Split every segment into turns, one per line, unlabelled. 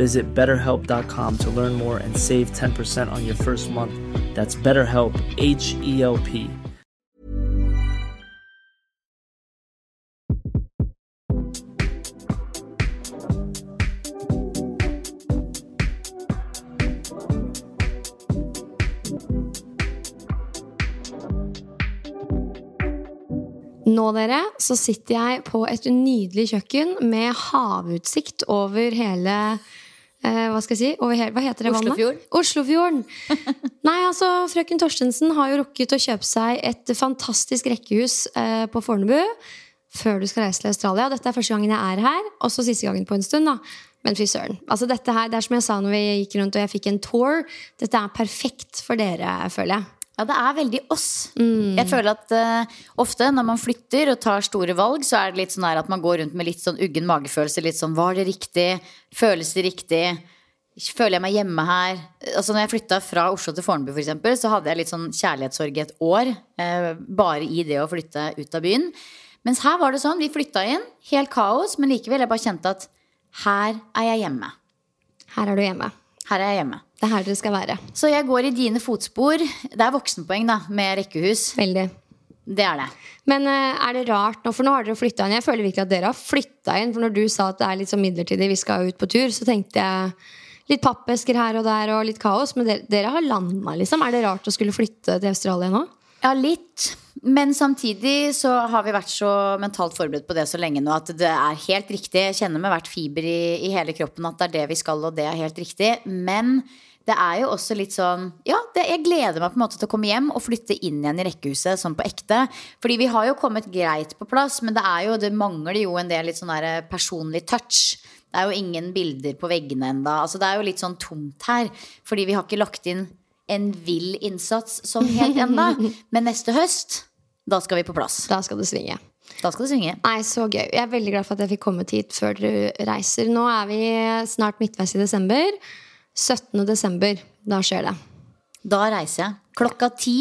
Visit betterhelp.com to learn more and save 10% on your first month. That's BetterHelp, H E L P.
Nå, dere, så sitter jeg på et nydelig kjøkken med havutsikt over hele Hva skal jeg si? Over hva heter det vannet?
Oslofjorden.
Oslofjorden. Nei, altså, frøken Torstensen har jo rukket å kjøpe seg et fantastisk rekkehus eh, på Fornebu før du skal reise til Australia. Dette er første gangen jeg er her, og så siste gangen på en stund. da. Men fy søren. Altså, dette her, det er som jeg sa når vi gikk rundt og jeg fikk en tour. Dette er perfekt for dere, føler jeg.
Ja, det er veldig oss. Jeg føler at uh, ofte når man flytter og tar store valg, så er det litt sånn at man går rundt med litt sånn uggen magefølelse. Litt sånn var det riktig? Føles det riktig? Føler jeg meg hjemme her? Altså når jeg flytta fra Oslo til Fornebu, for eksempel, så hadde jeg litt sånn kjærlighetssorg i et år. Uh, bare i det å flytte ut av byen. Mens her var det sånn, vi flytta inn, helt kaos, men likevel jeg bare kjente at her er jeg hjemme.
Her er du hjemme.
Her er jeg hjemme.
Det er her dere skal være.
Så jeg går i dine fotspor. Det er voksenpoeng, da, med rekkehus.
Veldig.
Det er det.
Men eh, er det rart nå, for nå har dere flytta inn. Jeg føler virkelig at dere har flytta inn. For når du sa at det er litt sånn midlertidig, vi skal ut på tur, så tenkte jeg litt pappesker her og der og litt kaos. Men dere, dere har landa, liksom. Er det rart å skulle flytte til Australia nå?
Ja, litt. Men samtidig så har vi vært så mentalt forberedt på det så lenge nå at det er helt riktig. Jeg kjenner med hvert fiber i, i hele kroppen at det er det vi skal, og det er helt riktig. Men det er jo også litt sånn Ja, det, jeg gleder meg på en måte til å komme hjem og flytte inn igjen i rekkehuset sånn på ekte. Fordi vi har jo kommet greit på plass, men det er jo, det mangler jo en del litt sånn der personlig touch. Det er jo ingen bilder på veggene enda. Altså, det er jo litt sånn tomt her. Fordi vi har ikke lagt inn en vill innsats sånn helt enda. Men neste høst, da skal vi på plass.
Da skal det svinge.
Da skal det synge.
Nei, så gøy. Jeg er veldig glad for at jeg fikk kommet hit før dere reiser. Nå er vi snart midtveis i desember. 17. desember. Da skjer det.
Da reiser jeg. Klokka ti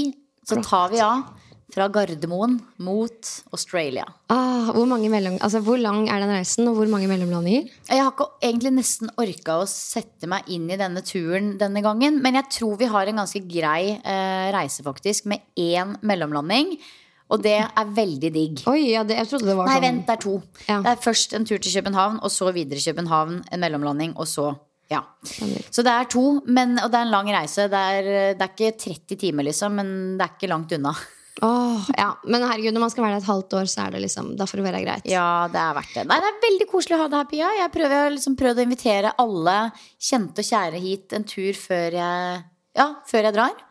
så tar vi av fra Gardermoen mot Australia.
Ah, hvor, mange mellom, altså, hvor lang er den reisen, og hvor mange mellomlandinger?
Jeg har ikke egentlig nesten orka å sette meg inn i denne turen denne gangen. Men jeg tror vi har en ganske grei eh, reise, faktisk, med én mellomlanding. Og det er veldig digg.
Oi, ja, det, jeg trodde det var
Nei,
sånn
vent, det er to.
Ja.
Det er først en tur til København, og så videre København, en mellomlanding, og så ja. Så det er to, men, og det er en lang reise. Det er, det er ikke 30 timer, liksom, men det er ikke langt unna.
Oh, ja. Men herregud, når man skal være der et halvt år, så er det liksom Da får det være greit.
Ja, det er verdt det. Nei, det er veldig koselig å ha det her, Pia. Jeg prøver, jeg har liksom prøvd å invitere alle kjente og kjære hit en tur før jeg, ja, før jeg drar.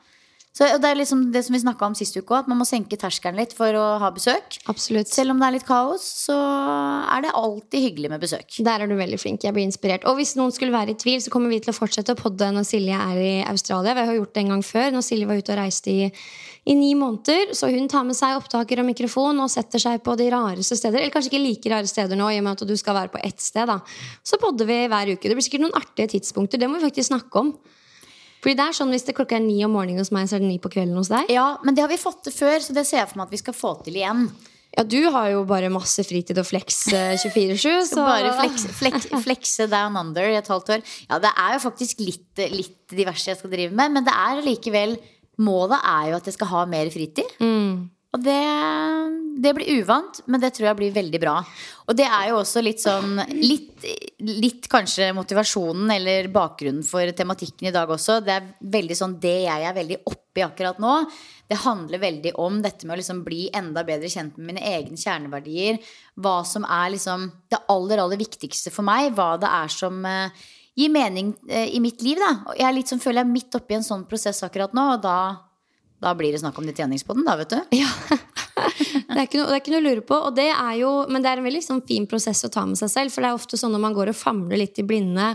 Så det er liksom det som vi snakka om sist uke òg, at man må senke terskelen litt for å ha besøk.
Absolutt.
Selv om det er litt kaos, så er det alltid hyggelig med besøk.
Der er du veldig flink. Jeg blir inspirert. Og hvis noen skulle være i tvil, så kommer vi til å fortsette å podde når Silje er i Australia. Vi har gjort det en gang før, når Silje var ute og reiste i, i ni måneder. Så hun tar med seg opptaker og mikrofon og setter seg på de rareste steder. Eller kanskje ikke like rare steder nå, i og med at du skal være på ett sted. da Så podder vi hver uke. Det blir sikkert noen artige tidspunkter. Det må vi faktisk snakke om. Fordi det er sånn Hvis det klokka er ni om morgenen hos meg, så er det ni på kvelden hos deg.
Ja, Men det har vi fått til før, så det ser jeg for meg at vi skal få til igjen.
Ja, du har jo bare masse fritid og flex eh, 24-7. Så
bare flekse, flek, flekse down under i et halvt år. Ja, det er jo faktisk litt, litt diverse jeg skal drive med, men det er likevel Målet er jo at jeg skal ha mer fritid. Og det, det blir uvant, men det tror jeg blir veldig bra. Og det er jo også litt sånn Litt, litt kanskje motivasjonen eller bakgrunnen for tematikken i dag også. Det er veldig sånn det jeg er veldig oppi akkurat nå. Det handler veldig om dette med å liksom bli enda bedre kjent med mine egne kjerneverdier. Hva som er liksom det aller, aller viktigste for meg. Hva det er som eh, gir mening eh, i mitt liv. Da. Jeg er litt sånn, føler jeg er midt oppi en sånn prosess akkurat nå, og da, da blir det snakk om ditt tjeningspodden, da, vet du.
Ja. Det er, noe, det er ikke noe å lure på. Og det er jo, men det er en veldig sånn, fin prosess å ta med seg selv. For det er ofte sånn når man går og famler litt i blinde,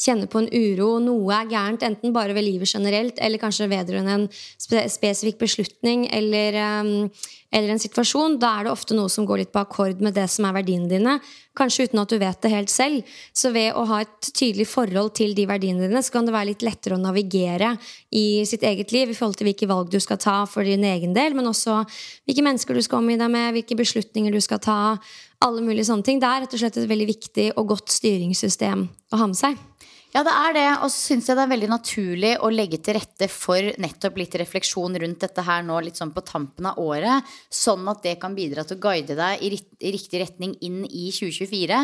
kjenner på en uro, noe er gærent, enten bare ved livet generelt, eller kanskje vedrørende en spe spesifikk beslutning eller, um, eller en situasjon, da er det ofte noe som går litt på akkord med det som er verdiene dine. Kanskje uten at du vet det helt selv. Så ved å ha et tydelig forhold til de verdiene dine, så kan det være litt lettere å navigere i sitt eget liv i forhold til hvilke valg du skal ta for din egen del, men også hvilke mennesker du skal omgi deg med, hvilke beslutninger du skal ta. Alle mulige sånne ting. Det er rett og slett et veldig viktig og godt styringssystem å ha med seg.
Ja, det er det. Og så syns jeg det er veldig naturlig å legge til rette for nettopp litt refleksjon rundt dette her nå litt sånn på tampen av året. Sånn at det kan bidra til å guide deg i, riktig retning inn i 2024.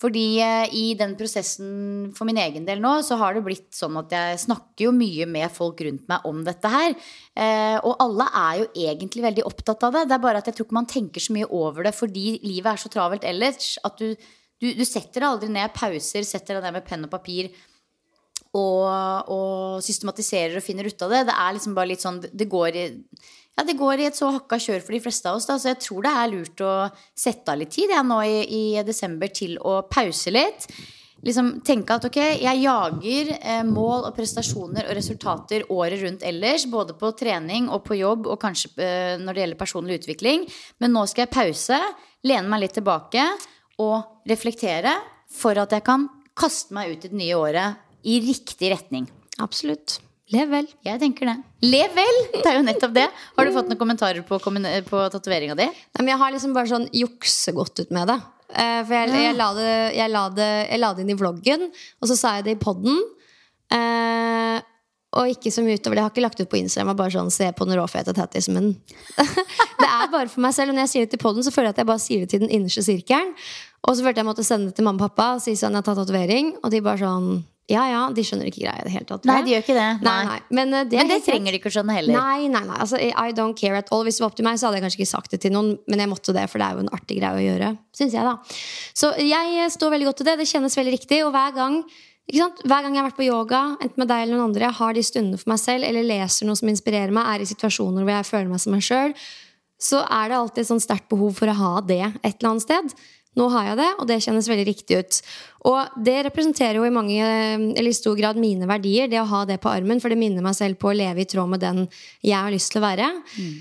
Fordi eh, i den prosessen for min egen del nå, så har det blitt sånn at jeg snakker jo mye med folk rundt meg om dette her. Eh, og alle er jo egentlig veldig opptatt av det. Det er bare at jeg tror ikke man tenker så mye over det fordi livet er så travelt ellers at du du, du, setter deg aldri ned pauser, setter deg ned med penn og papir og, og, systematiserer og finner ut av det. Det er liksom bare litt sånn Det går i, ja, det går i et så hakka kjør for de fleste av oss. Da. Så jeg tror det er lurt å sette av litt tid jeg, nå i, i, desember til å pause litt. Liksom tenke at ok, jeg jager eh, mål og prestasjoner og resultater året rundt ellers. Både på trening og på jobb og kanskje eh, når det gjelder personlig utvikling. Men nå skal jeg pause, lene meg litt tilbake og reflektere for at jeg kan kaste meg ut i det nye året i riktig retning.
Absolutt. Lev vel.
Jeg tenker det. Lev vel! Det er jo nettopp det. Har du fått noen kommentarer på, på tatoveringa di?
Jeg har liksom bare sånn juksegodt ut med det. Uh, for jeg, jeg, la det, jeg, la det, jeg, la det, inn i vloggen, og så sa jeg det i poden. Eh, og ikke så mye utover det. Jeg har ikke lagt ut på Instagram. Jeg bare sånn, se på den råfete tattisen min. det er bare for meg selv. Og når jeg sier det til poden, så føler jeg at jeg bare sier det til den innerste sirkelen. Og så følte jeg måtte sende det til mamma og pappa og si sånn, jeg har tatt tatovering. Og de bare sånn ja, ja, de skjønner ikke greia i det hele tatt.
Nei, de gjør ikke det.
Nei. Nei, Men, uh, det,
men det trenger de ikke å skjønne heller.
Nei, nei, nei. Altså, I don't care at all. Hvis det var opp til meg, så hadde jeg kanskje ikke sagt det til noen, men jeg måtte det, for det er jo en artig greie å gjøre. Synes jeg, da. Så jeg eh, står veldig godt til det. Det kjennes veldig riktig. Og hver gang hver gang jeg har vært på yoga, enten med deg eller noen andre, jeg har de stundene for meg selv, eller leser noe som inspirerer meg, er i situasjoner hvor jeg føler meg som meg sjøl, så er det alltid et sånn sterkt behov for å ha det et eller annet sted. Nå har jeg det, og det kjennes veldig riktig ut. Og det representerer jo i, mange, eller i stor grad mine verdier, det å ha det på armen. For det minner meg selv på å leve i tråd med den jeg har lyst til å være. Mm.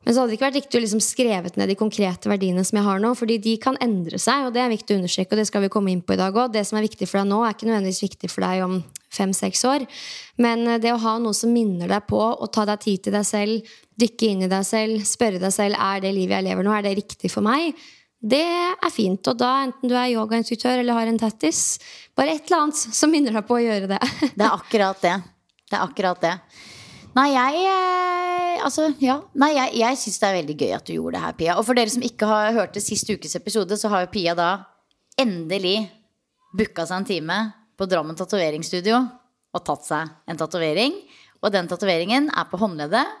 Men så hadde det ikke vært riktig å liksom skrevet ned de konkrete verdiene som jeg har nå. fordi de kan endre seg, og det er viktig å understreke. Og det skal vi komme inn på i dag også. Det som er viktig for deg nå, er ikke nødvendigvis viktig for deg om fem-seks år. Men eh, det å ha noe som minner deg på å ta deg tid til deg selv, dykke inn i deg selv, spørre deg selv er det livet jeg lever nå, er det riktig for meg? Det er fint. Og da, enten du er yogainstruktør eller har en tattis, bare et eller annet som minner deg på å gjøre det.
det er akkurat det. Det er akkurat det. Nei, jeg eh, Altså, ja. Nei, jeg, jeg syns det er veldig gøy at du gjorde det her, Pia. Og for dere som ikke har hørt det siste ukes episode, så har jo Pia da endelig booka seg en time på Drammen tatoveringsstudio og tatt seg en tatovering. Og den tatoveringen er på håndleddet,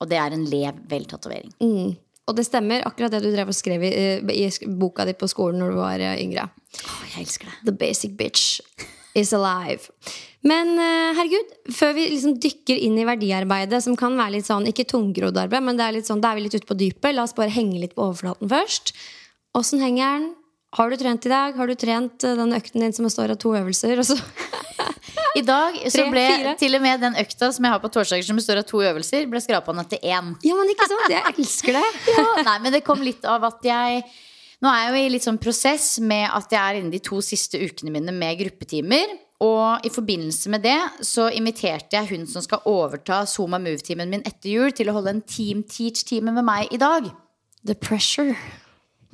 og det er en lev vel-tatovering.
Mm. Og det stemmer, akkurat det du drev og skrev i, eh, i boka di på skolen når du var eh, yngre.
Oh, jeg elsker det.
The basic bitch is alive. Men eh, herregud, før vi liksom dykker inn i verdiarbeidet, som kan være litt sånn, ikke tungrodd arbeid, men det er litt sånn, da er vi litt ute på dypet. La oss bare henge litt på overflaten først. Åssen henger den? Har du trent i dag? Har du trent den økten din som består av to øvelser? Og så
I dag så ble Tre, til og med den økta som jeg har på torsdager som består av to øvelser, ble skrapa ned til én.
Ja, men ikke sant? Jeg elsker det.
ja, nei, men det kom litt av at jeg Nå er jeg jo i litt sånn prosess med at jeg er inne de to siste ukene mine med gruppetimer. Og i forbindelse med det så inviterte jeg hun som skal overta Zoma Move-timen min etter jul, til å holde en Team Teach-time med meg i dag.
The pressure.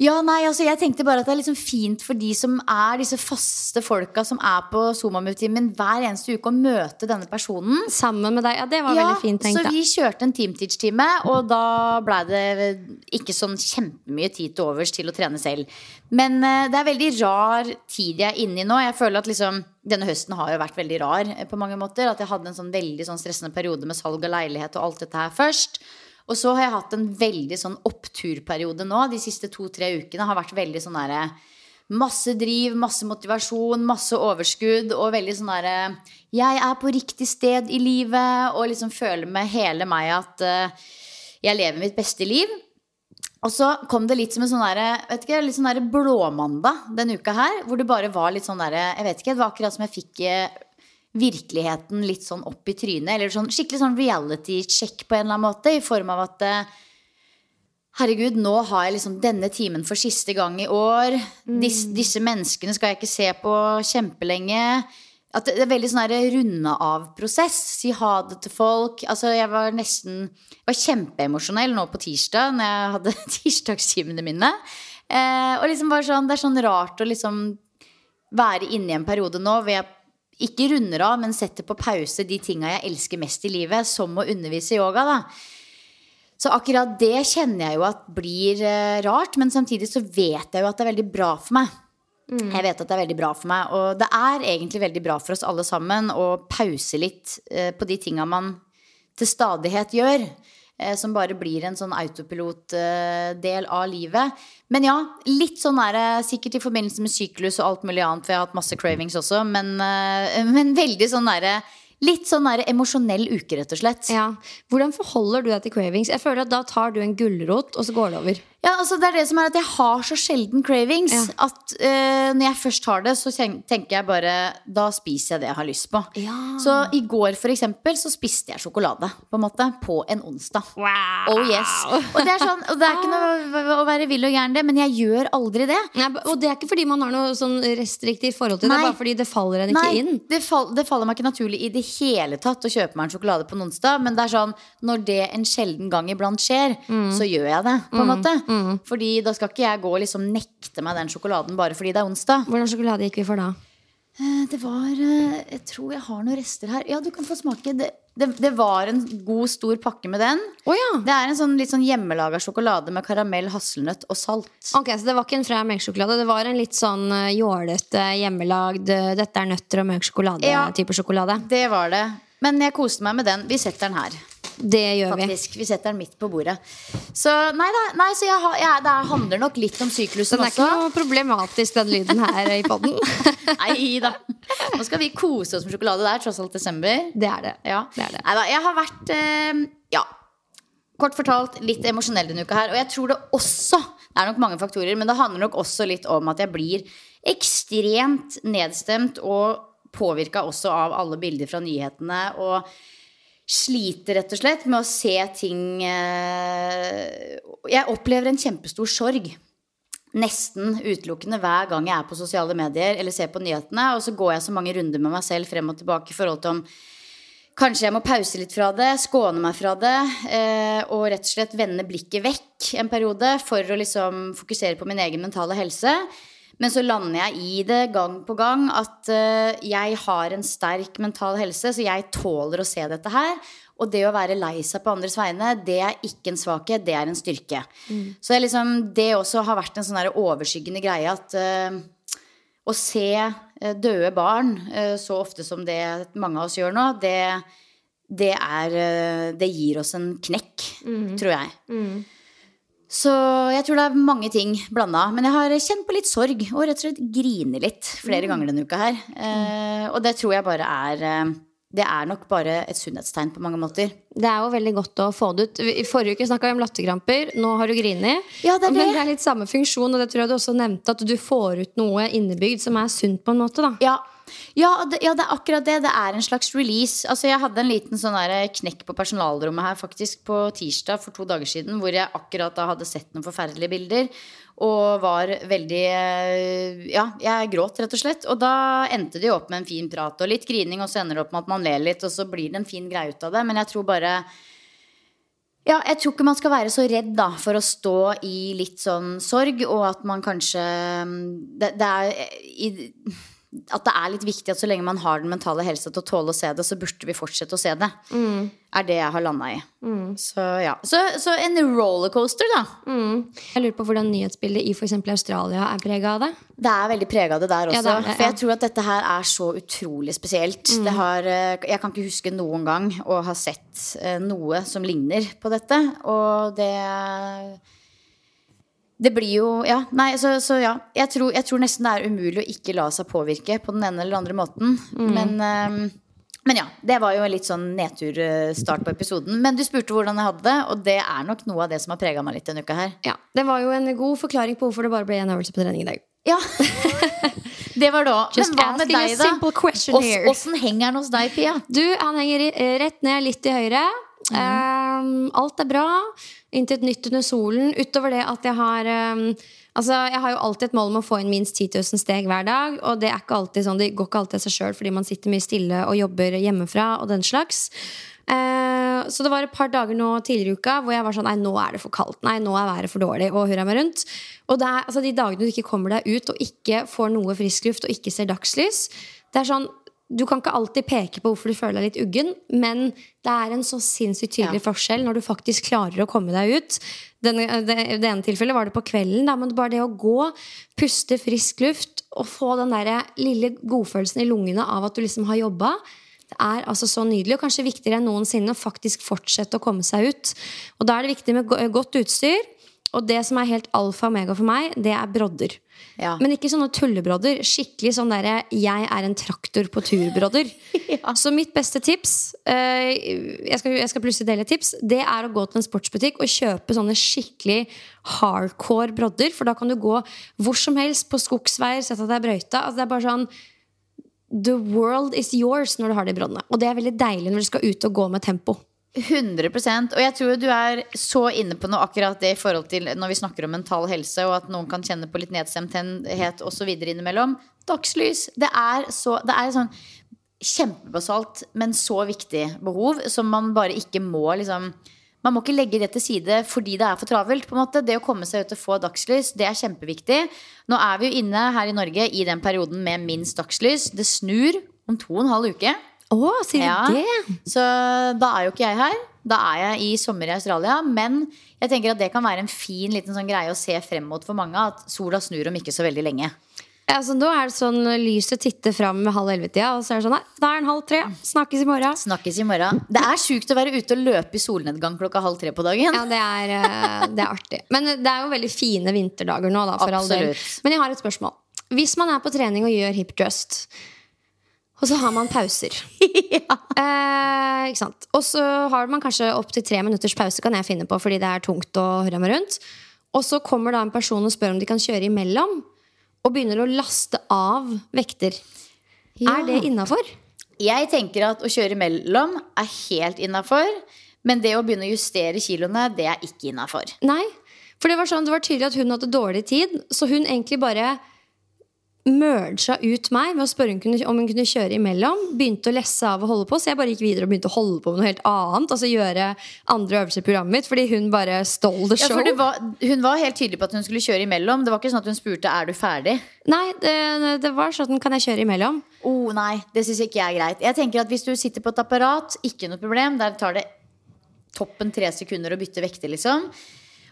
Ja, nei, altså jeg tenkte bare at det er liksom fint for de som er disse faste folka som er på Zoma-timen hver eneste uke, å møte denne personen.
Sammen med deg. Ja, det var
Ja,
veldig fint tenkt.
så vi kjørte en Team Teach-time, og da blei det ikke sånn kjempemye tid til overs til å trene selv. Men uh, det er veldig rar tid jeg er inne i nå. Jeg føler at liksom denne høsten har jo vært veldig rar eh, på mange måter. At jeg hadde en sånn veldig sånn stressende periode med salg av leilighet og alt dette her først. Og så har jeg hatt en veldig sånn oppturperiode nå. De siste to-tre ukene har vært veldig sånn derre Masse driv, masse motivasjon, masse overskudd og veldig sånn derre Jeg er på riktig sted i livet og liksom føler med hele meg at uh, jeg lever mitt beste liv. Og så kom det litt som en sånn der, vet ikke, litt sånn blåmandag denne uka her. Hvor det bare var litt sånn derre Jeg vet ikke, det var akkurat som jeg fikk eh, virkeligheten litt sånn opp i trynet. Eller sånn skikkelig sånn reality-check på en eller annen måte. I form av at eh, Herregud, nå har jeg liksom denne timen for siste gang i år. Dis, disse menneskene skal jeg ikke se på kjempelenge. At det det er veldig sånn her runde av-prosess. Si ha det til folk. Altså, jeg var nesten Jeg var kjempeemosjonell nå på tirsdag når jeg hadde tirsdagstimene mine. Eh, og liksom bare sånn, det er sånn rart å liksom være inne i en periode nå hvor jeg ikke runder av, men setter på pause de tinga jeg elsker mest i livet, som å undervise i yoga. da. Så akkurat det kjenner jeg jo at blir eh, rart, men samtidig så vet jeg jo at det er veldig bra for meg. Jeg vet at det er veldig bra for meg, og det er egentlig veldig bra for oss alle sammen å pause litt eh, på de tinga man til stadighet gjør. Eh, Som bare blir en sånn autopilot-del av livet. Men ja, litt sånn er det sikkert i forbindelse med syklus og alt mulig annet, for jeg har hatt masse cravings også, men, eh, men veldig sånn derre Litt sånn der emosjonell uke, rett og slett.
Ja. Hvordan forholder du deg til cravings? Jeg føler at Da tar du en gulrot, og så går det over.
Ja, altså det er det som er at jeg har så sjelden cravings
Ja.
at uh, når jeg først har det, så tenker jeg bare Da spiser jeg det jeg har lyst på.
Ja.
Så i går for eksempel så spiste jeg sjokolade på en måte på en onsdag.
Wow.
Oh yes. Og det er sånn, og det er ikke noe å være vill og gæren det, men jeg gjør aldri det.
Nei, og det er ikke fordi man har noe sånn restriktivt forhold til det, bare fordi det faller en ikke
Nei,
inn.
det, fall, det faller meg ikke naturlig i det hele tatt å kjøpe meg en sjokolade på en onsdag. Men det er sånn, når det en sjelden gang iblant skjer,
Mm.
så gjør jeg det. på en måte Fordi da skal ikke jeg gå og liksom nekte meg den sjokoladen bare fordi det er onsdag.
Hvordan sjokolade gikk vi for da?
Eh, Det var eh, Jeg tror jeg har noen rester her. Ja, du kan få smake. Det, det, det var en god, stor pakke med den.
Oh, ja.
Det er en sånn litt sånn hjemmelaga sjokolade med karamell, hasselnøtt og salt.
Ok, Så det var ikke en fra melkesjokolade. Det var en litt sånn eh, jålete, hjemmelagd 'dette er nøtter og mørk
Ja.
sjokolade'-type sjokolade.
Det var det. Men jeg koste meg med den. Vi setter den her.
Det gjør vi.
Faktisk, Vi setter den midt på bordet. Så nei da, nei, så jeg har, jeg, det handler nok litt om syklusen
Den er ikke
også.
noe problematisk, den lyden her i poden.
Nei da. Nå skal vi kose oss med sjokolade. Det er tross alt desember.
Det er det.
Ja.
det, er det.
Neida, jeg har vært eh, Ja, kort fortalt litt emosjonell denne uka her. Og jeg tror det også Det er nok mange faktorer, men det handler nok også litt om at jeg blir ekstremt nedstemt og påvirka også av alle bilder fra nyhetene. Og sliter rett og slett med å se ting eh, Jeg opplever en kjempestor sorg nesten utelukkende hver gang jeg er på sosiale medier eller ser på nyhetene. Og så går jeg så mange runder med meg selv frem og tilbake i forhold til om Kanskje jeg må pause litt fra det, skåne meg fra det, eh, og rett og slett vende blikket vekk en periode for å liksom fokusere på min egen mentale helse. Men så lander jeg i det gang på gang at eh, jeg har en sterk mental helse, så jeg tåler å se dette her. Og det å være lei seg på andres vegne, det er ikke en svakhet, det er en styrke. Så det, liksom, det også har vært en sånn overskyggende greie at uh, å se eh, døde barn uh, så ofte som det mange av oss gjør nå, det, det er uh, Det gir oss en knekk, tror jeg. Så jeg tror det er mange ting blanda. Men jeg har kjent på litt sorg og rett og slett grine litt flere ganger denne uka her. Eh, og det tror jeg bare er eh, Det er nok bare et sunnhetstegn på mange måter.
Det er jo veldig godt å få det ut. I forrige uke snakka vi om latterkramper. Nå har du grini.
Ja, det
Men
det.
er litt samme funksjon, og det tror jeg du også nevnte, at du får ut noe innebygd som er sunt på en måte. da
Ja, Ja, det, ja, det er akkurat det. Det er en slags release. Altså, jeg hadde en liten sånn der knekk på personalrommet her faktisk på tirsdag for to dager siden, hvor jeg akkurat da hadde sett noen forferdelige bilder. Og var veldig eh, Ja, jeg gråt, rett og slett. Og da endte det jo opp med en fin prat og litt grining, og så ender det opp med at man ler litt, og så blir det en fin greie ut av det. Men jeg tror bare ja, jeg tror ikke man skal være så redd da, for å stå i litt sånn sorg, og at man kanskje mm, det, det er i, At det er litt viktig at så lenge man har den mentale helsa til å tåle å se det, så burde vi fortsette å se det.
Mm.
Er det jeg har landa i. Så ja. Så, så en rollercoaster, da.
Jeg lurer på hvordan nyhetsbildet i f.eks. Australia er prega av det.
Det er veldig prega av det der også.
Ja, det er ja.
For jeg tror at dette her er så utrolig spesielt. Det har, eh, jeg kan ikke huske noen gang å ha sett eh, noe som ligner på dette. Og det Det blir jo Ja, nei, så, så ja. Jeg tror, jeg tror nesten det er umulig å ikke la seg påvirke på den ene eller andre måten. Men eh, men ja, det var jo en litt sånn nedturstart på episoden. Men du spurte hvordan jeg hadde det, og det er nok noe av det som har prega meg litt denne uka her.
Ja, Det var jo en god forklaring på hvorfor det bare ble en øvelse på trening i dag.
Ja, det var da.
Just
Men hva med deg, da? Åssen henger den hos deg, Pia?
Du, han henger rett ned, litt til høyre. Um, alt er bra. Intet nytt under solen. Utover det at jeg har um, Altså, Jeg har jo alltid et mål om å få inn minst 10 000 steg hver dag. Og det er ikke alltid sånn, det går ikke alltid av seg sjøl fordi man sitter mye stille og jobber hjemmefra. og den slags Eh, Så det var et par dager nå tidligere i uka hvor jeg var sånn Nei, nå er det for kaldt. Nei, nå er været for dårlig. Og hurra meg rundt. Og det er, altså, de dagene du ikke kommer deg ut og ikke får noe frisk luft og ikke ser dagslys, det er sånn du kan ikke alltid peke på hvorfor du føler deg litt uggen, men det er en så sinnssykt tydelig
Ja.
forskjell når du faktisk klarer å komme deg ut. I det, det ene tilfellet var det på kvelden, da, men bare det å gå, puste frisk luft og få den der lille godfølelsen i lungene av at du liksom har jobba. Det er altså så nydelig, og kanskje viktigere enn noensinne å faktisk fortsette å komme seg ut. Og da er det viktig med godt utstyr. Og det som er helt alfa og omega for meg, det er brodder.
Ja.
Men ikke sånne tullebrodder. Skikkelig sånn derre 'jeg er en traktor på tur'-brodder. Så mitt beste tips, eh, jeg, skal, jeg skal plutselig dele et tips, det er å gå til en sportsbutikk og kjøpe sånne skikkelig hardcore brodder. For da kan du gå hvor som helst på skogsveier, sette deg brøyta. Altså, det er bare sånn The world is yours når du har de broddene. Og det er veldig deilig når du skal ut og gå med tempo.
100% Og jeg tror du er så inne på noe akkurat det i forhold til når vi snakker om mental helse, og at noen kan kjenne på litt nedstemthet osv. innimellom. Dagslys. Det er så Det er sånn kjempebasalt, men så viktig behov som man bare ikke må liksom man må ikke legge det til side fordi det er for travelt. på en måte. Det å komme seg ut og få dagslys, det er kjempeviktig. Nå er vi jo inne her i Norge i den perioden med minst dagslys. Det snur om to og en halv uke.
Å, sier
Ja.
du det?
Så da er jo ikke jeg her. Da er jeg i sommer i Australia. Men jeg tenker at det kan være en fin liten sånn greie å se frem mot for mange. At sola snur om ikke så veldig lenge.
Ja, så nå er det sånn lyset titter fram med halv elleve-tida, og så er det sånn Nei, da er den halv tre. Snakkes i morgen.
Snakkes i morgen. Det er sjukt å være ute og løpe i solnedgang klokka halv tre på dagen.
Ja, det er, eh, det er artig. Men det er jo veldig fine vinterdager nå, da, for all del. Men jeg har et spørsmål. Hvis man er på trening og gjør hip thrust, og så har man pauser eh, Ikke sant? Og så har man kanskje opptil tre minutters pause, kan jeg finne på, fordi det er tungt å høre meg rundt. Og så kommer da en person og spør om de kan kjøre imellom, og begynner å laste av vekter. Er det innafor?
Jeg tenker at å kjøre imellom er helt innafor. Men det å begynne å justere kiloene, det er ikke innafor.
Nei. For det var, sånn, det var tydelig at hun hadde dårlig tid, så hun egentlig bare merga ut meg med å spørre hun kunne, om hun kunne kjøre imellom. Begynte å lesse av og holde på, så jeg bare gikk videre og begynte å holde på med noe helt annet. Altså gjøre andre øvelser i programmet mitt, fordi hun bare stole the
Ja,
show.
det var, hun var helt tydelig på at hun skulle kjøre imellom. Det var ikke sånn at hun spurte er du ferdig.
Nei, det, det var sånn kan jeg kjøre imellom.
Oh, nei, det syns ikke jeg er greit. Jeg tenker at Hvis du sitter på et apparat, ikke noe problem. Der tar det toppen tre sekunder å bytte vekter, liksom.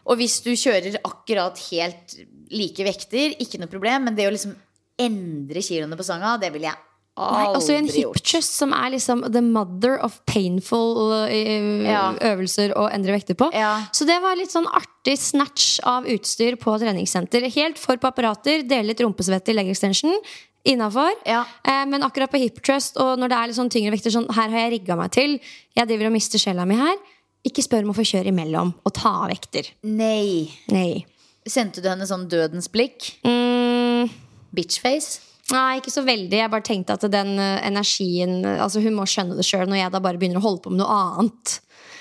Og hvis du kjører akkurat helt like vekter, ikke noe problem. Men det å liksom endre kiloene på sanga, det ville jeg
aldri
aldri
altså en hipchus
gjort.
som er liksom the mother of painful eh,
Ja.
øvelser å endre vekter på.
Ja.
Så det var litt sånn artig snatch av utstyr på treningssenter. Helt for på apparater, dele litt rumpesvette i leg extension. Innafor.
Ja.
Eh, men akkurat på hip trust og når det er litt sånn tyngre vekter, sånn her har jeg rigga meg til, jeg driver og mister sjela mi her, ikke spør om å få kjøre imellom og ta av vekter.
Nei.
Nei.
Sendte du henne sånn dødens blikk?
Mm,
Bitchface?
Nei, ikke så veldig. Jeg bare tenkte at den eh, energien Altså Hun må skjønne det sjøl når jeg da bare begynner å holde på med noe annet.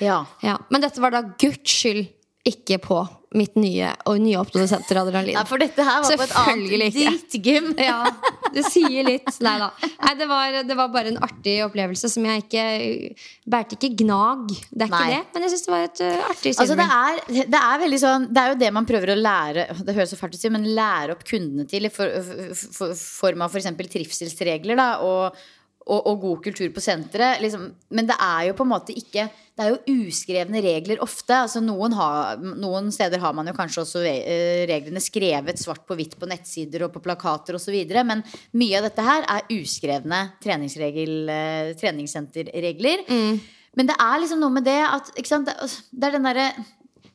Ja.
Ja. Men dette var da guds skyld ikke på mitt nye og nyoppnådde senter adrenalin.
Nei, for dette her var på et annet drittgym.
Ja, det sier litt. Nei da. Nei, det, var, det var bare en artig opplevelse som jeg ikke Bærte ikke gnag. Det er ikke det, men jeg syns det var et uh, artig
Altså det, er, det er veldig sånn Det er jo det man prøver å lære Det høres så fælt ut å si, men lære opp kundene til i for, for, for, form av f.eks. trivselsregler da, og, og, og god kultur på senteret. Liksom. Men det er jo på en måte ikke Det er jo uskrevne regler ofte. Altså noen, ha, noen steder har man jo kanskje også eh, reglene skrevet svart på hvitt på nettsider og på plakater osv. Men mye av dette her er uskrevne treningssenterregler. Mm. Men det er liksom noe med det at sant? Det, er den derre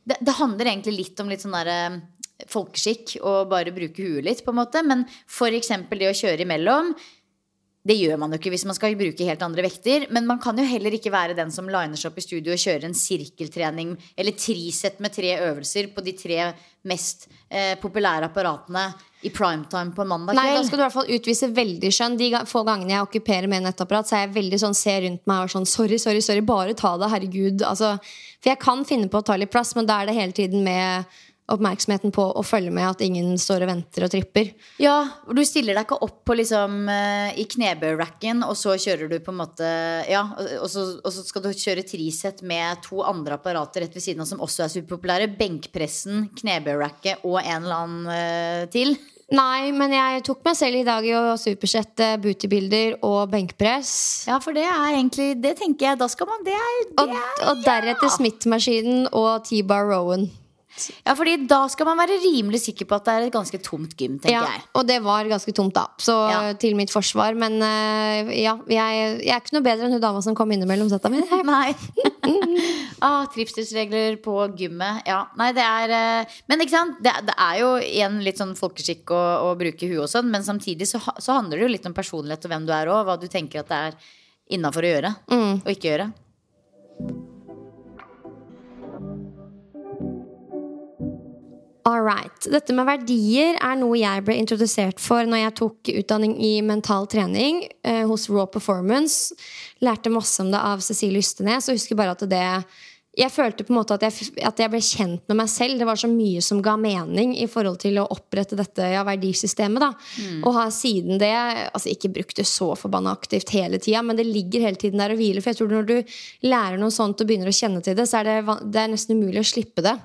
det, det handler egentlig litt om litt sånn derre folkeskikk og bare bruke huet litt, på en måte. Men f.eks. det å kjøre imellom. Det gjør man jo ikke hvis man skal bruke helt andre vekter. Men man kan jo heller ikke være den som liner seg opp i studio og kjører en sirkeltrening eller trisett med tre øvelser på de tre mest eh, populære apparatene i primetime på en mandag
Nei, da skal du i hvert fall utvise veldig skjønn. De få gangene jeg okkuperer med nettapparat, så er jeg veldig sånn, ser rundt meg og sånn Sorry, sorry, sorry, bare ta det, herregud. Altså, for jeg kan finne på å ta litt plass, men da er det hele tiden med oppmerksomheten på å følge med at ingen står og venter og tripper.
Ja, og du stiller deg ikke opp på liksom eh, i knebøyracken, og så kjører du på en måte Ja, og, og, så, og så skal du kjøre trisett med to andre apparater rett ved siden av som også er superpopulære. Benkpressen, knebøyracket og en eller annen eh, til.
Nei, men jeg tok meg selv i dag i å supersette bootybilder og benkpress.
Ja, for det er egentlig Det tenker jeg, da skal man Det er, det
Og,
er
og deretter Smith-maskinen og T-bar Rowan.
Ja, fordi da skal man være rimelig sikker på at det er et ganske tomt gym, tenker
Ja,
jeg.
og det var ganske tomt, da. Så
Ja.
til mitt forsvar. Men uh, ja, jeg, jeg er ikke noe bedre enn hun dama som kom innimellom setta mi.
Nei. ah, trivselsregler på gymmet. Ja, nei, det er uh, Men ikke sant? Det, det er jo igjen litt sånn folkeskikk å, å bruke huet og sånn, men samtidig så, så handler det jo litt om personlighet og hvem du er òg. Hva du tenker at det er innafor å gjøre og ikke gjøre.
All right. Dette med verdier er noe jeg ble introdusert for når jeg tok utdanning i mental trening eh, hos Raw Performance. Lærte masse om det av Cecilie Ystenes. Og husker bare at det Jeg følte på en måte at jeg, at jeg ble kjent med meg selv. Det var så mye som ga mening i forhold til å opprette dette ja, verdisystemet. da Og har siden det altså ikke brukt det så forbanna aktivt hele tida, men det ligger hele tiden der og hviler. For jeg tror når du lærer noe sånt og begynner å kjenne til det, så er det, det er nesten umulig å slippe det.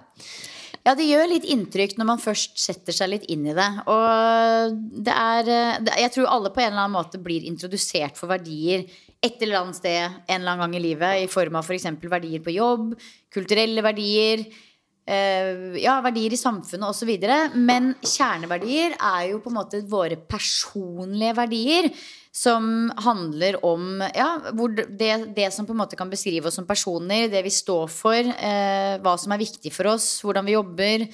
Ja, det gjør litt inntrykk når man først setter seg litt inn i det. Og det er eh, Jeg tror alle på en eller annen måte blir introdusert for verdier et eller annet sted en eller annen gang i livet, i form av f.eks. verdier på jobb, kulturelle verdier. Eh, ja, verdier i samfunnet osv. Men kjerneverdier er jo på en måte våre personlige verdier. Som handler om ja, det, det som på en måte kan beskrive oss som personer. Det vi står for. Eh, hva som er viktig for oss. Hvordan vi jobber.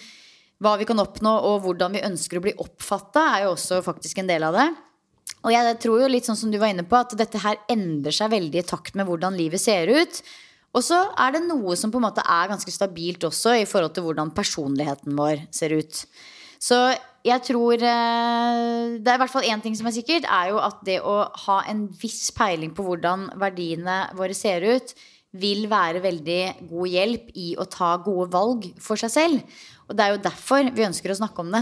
Hva vi kan oppnå, og hvordan vi ønsker å bli oppfatta, er jo også faktisk en del av det. Og jeg tror jo litt sånn som du var inne på, at dette her endrer seg veldig i takt med hvordan livet ser ut. Og så er det noe som på en måte er ganske stabilt også i forhold til hvordan personligheten vår ser ut. Så jeg tror eh, Det er i hvert fall én ting som er sikkert, er jo at det å ha en viss peiling på hvordan verdiene våre ser ut, vil være veldig god hjelp i å ta gode valg for seg selv. Og det er jo derfor vi ønsker å snakke om det.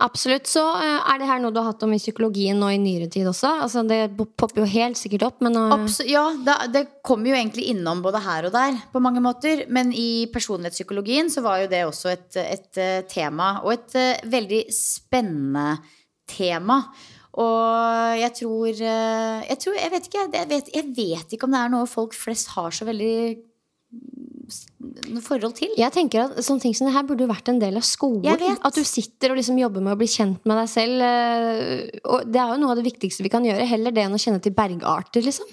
Absolutt. Så eh, er det her noe du har hatt om i psykologien nå i nyere tid også? Altså, det popper jo helt sikkert opp, men
uh... Ja, det, det kommer jo egentlig innom både her og der på mange måter. Men i personlighetspsykologien så var jo det også et, et eh, tema, og et veldig spennende tema. Og jeg tror eh, Jeg, tror, jeg, vet ikke, jeg, vet, jeg vet ikke om det er noe folk flest har så veldig forhold til.
jeg tenker at sånne ting som det her burde vært en del av skolen. At du sitter og liksom jobber med å bli kjent med deg selv. eh, Og det er jo noe av det viktigste vi kan gjøre. Heller det enn å kjenne til bergarter, liksom.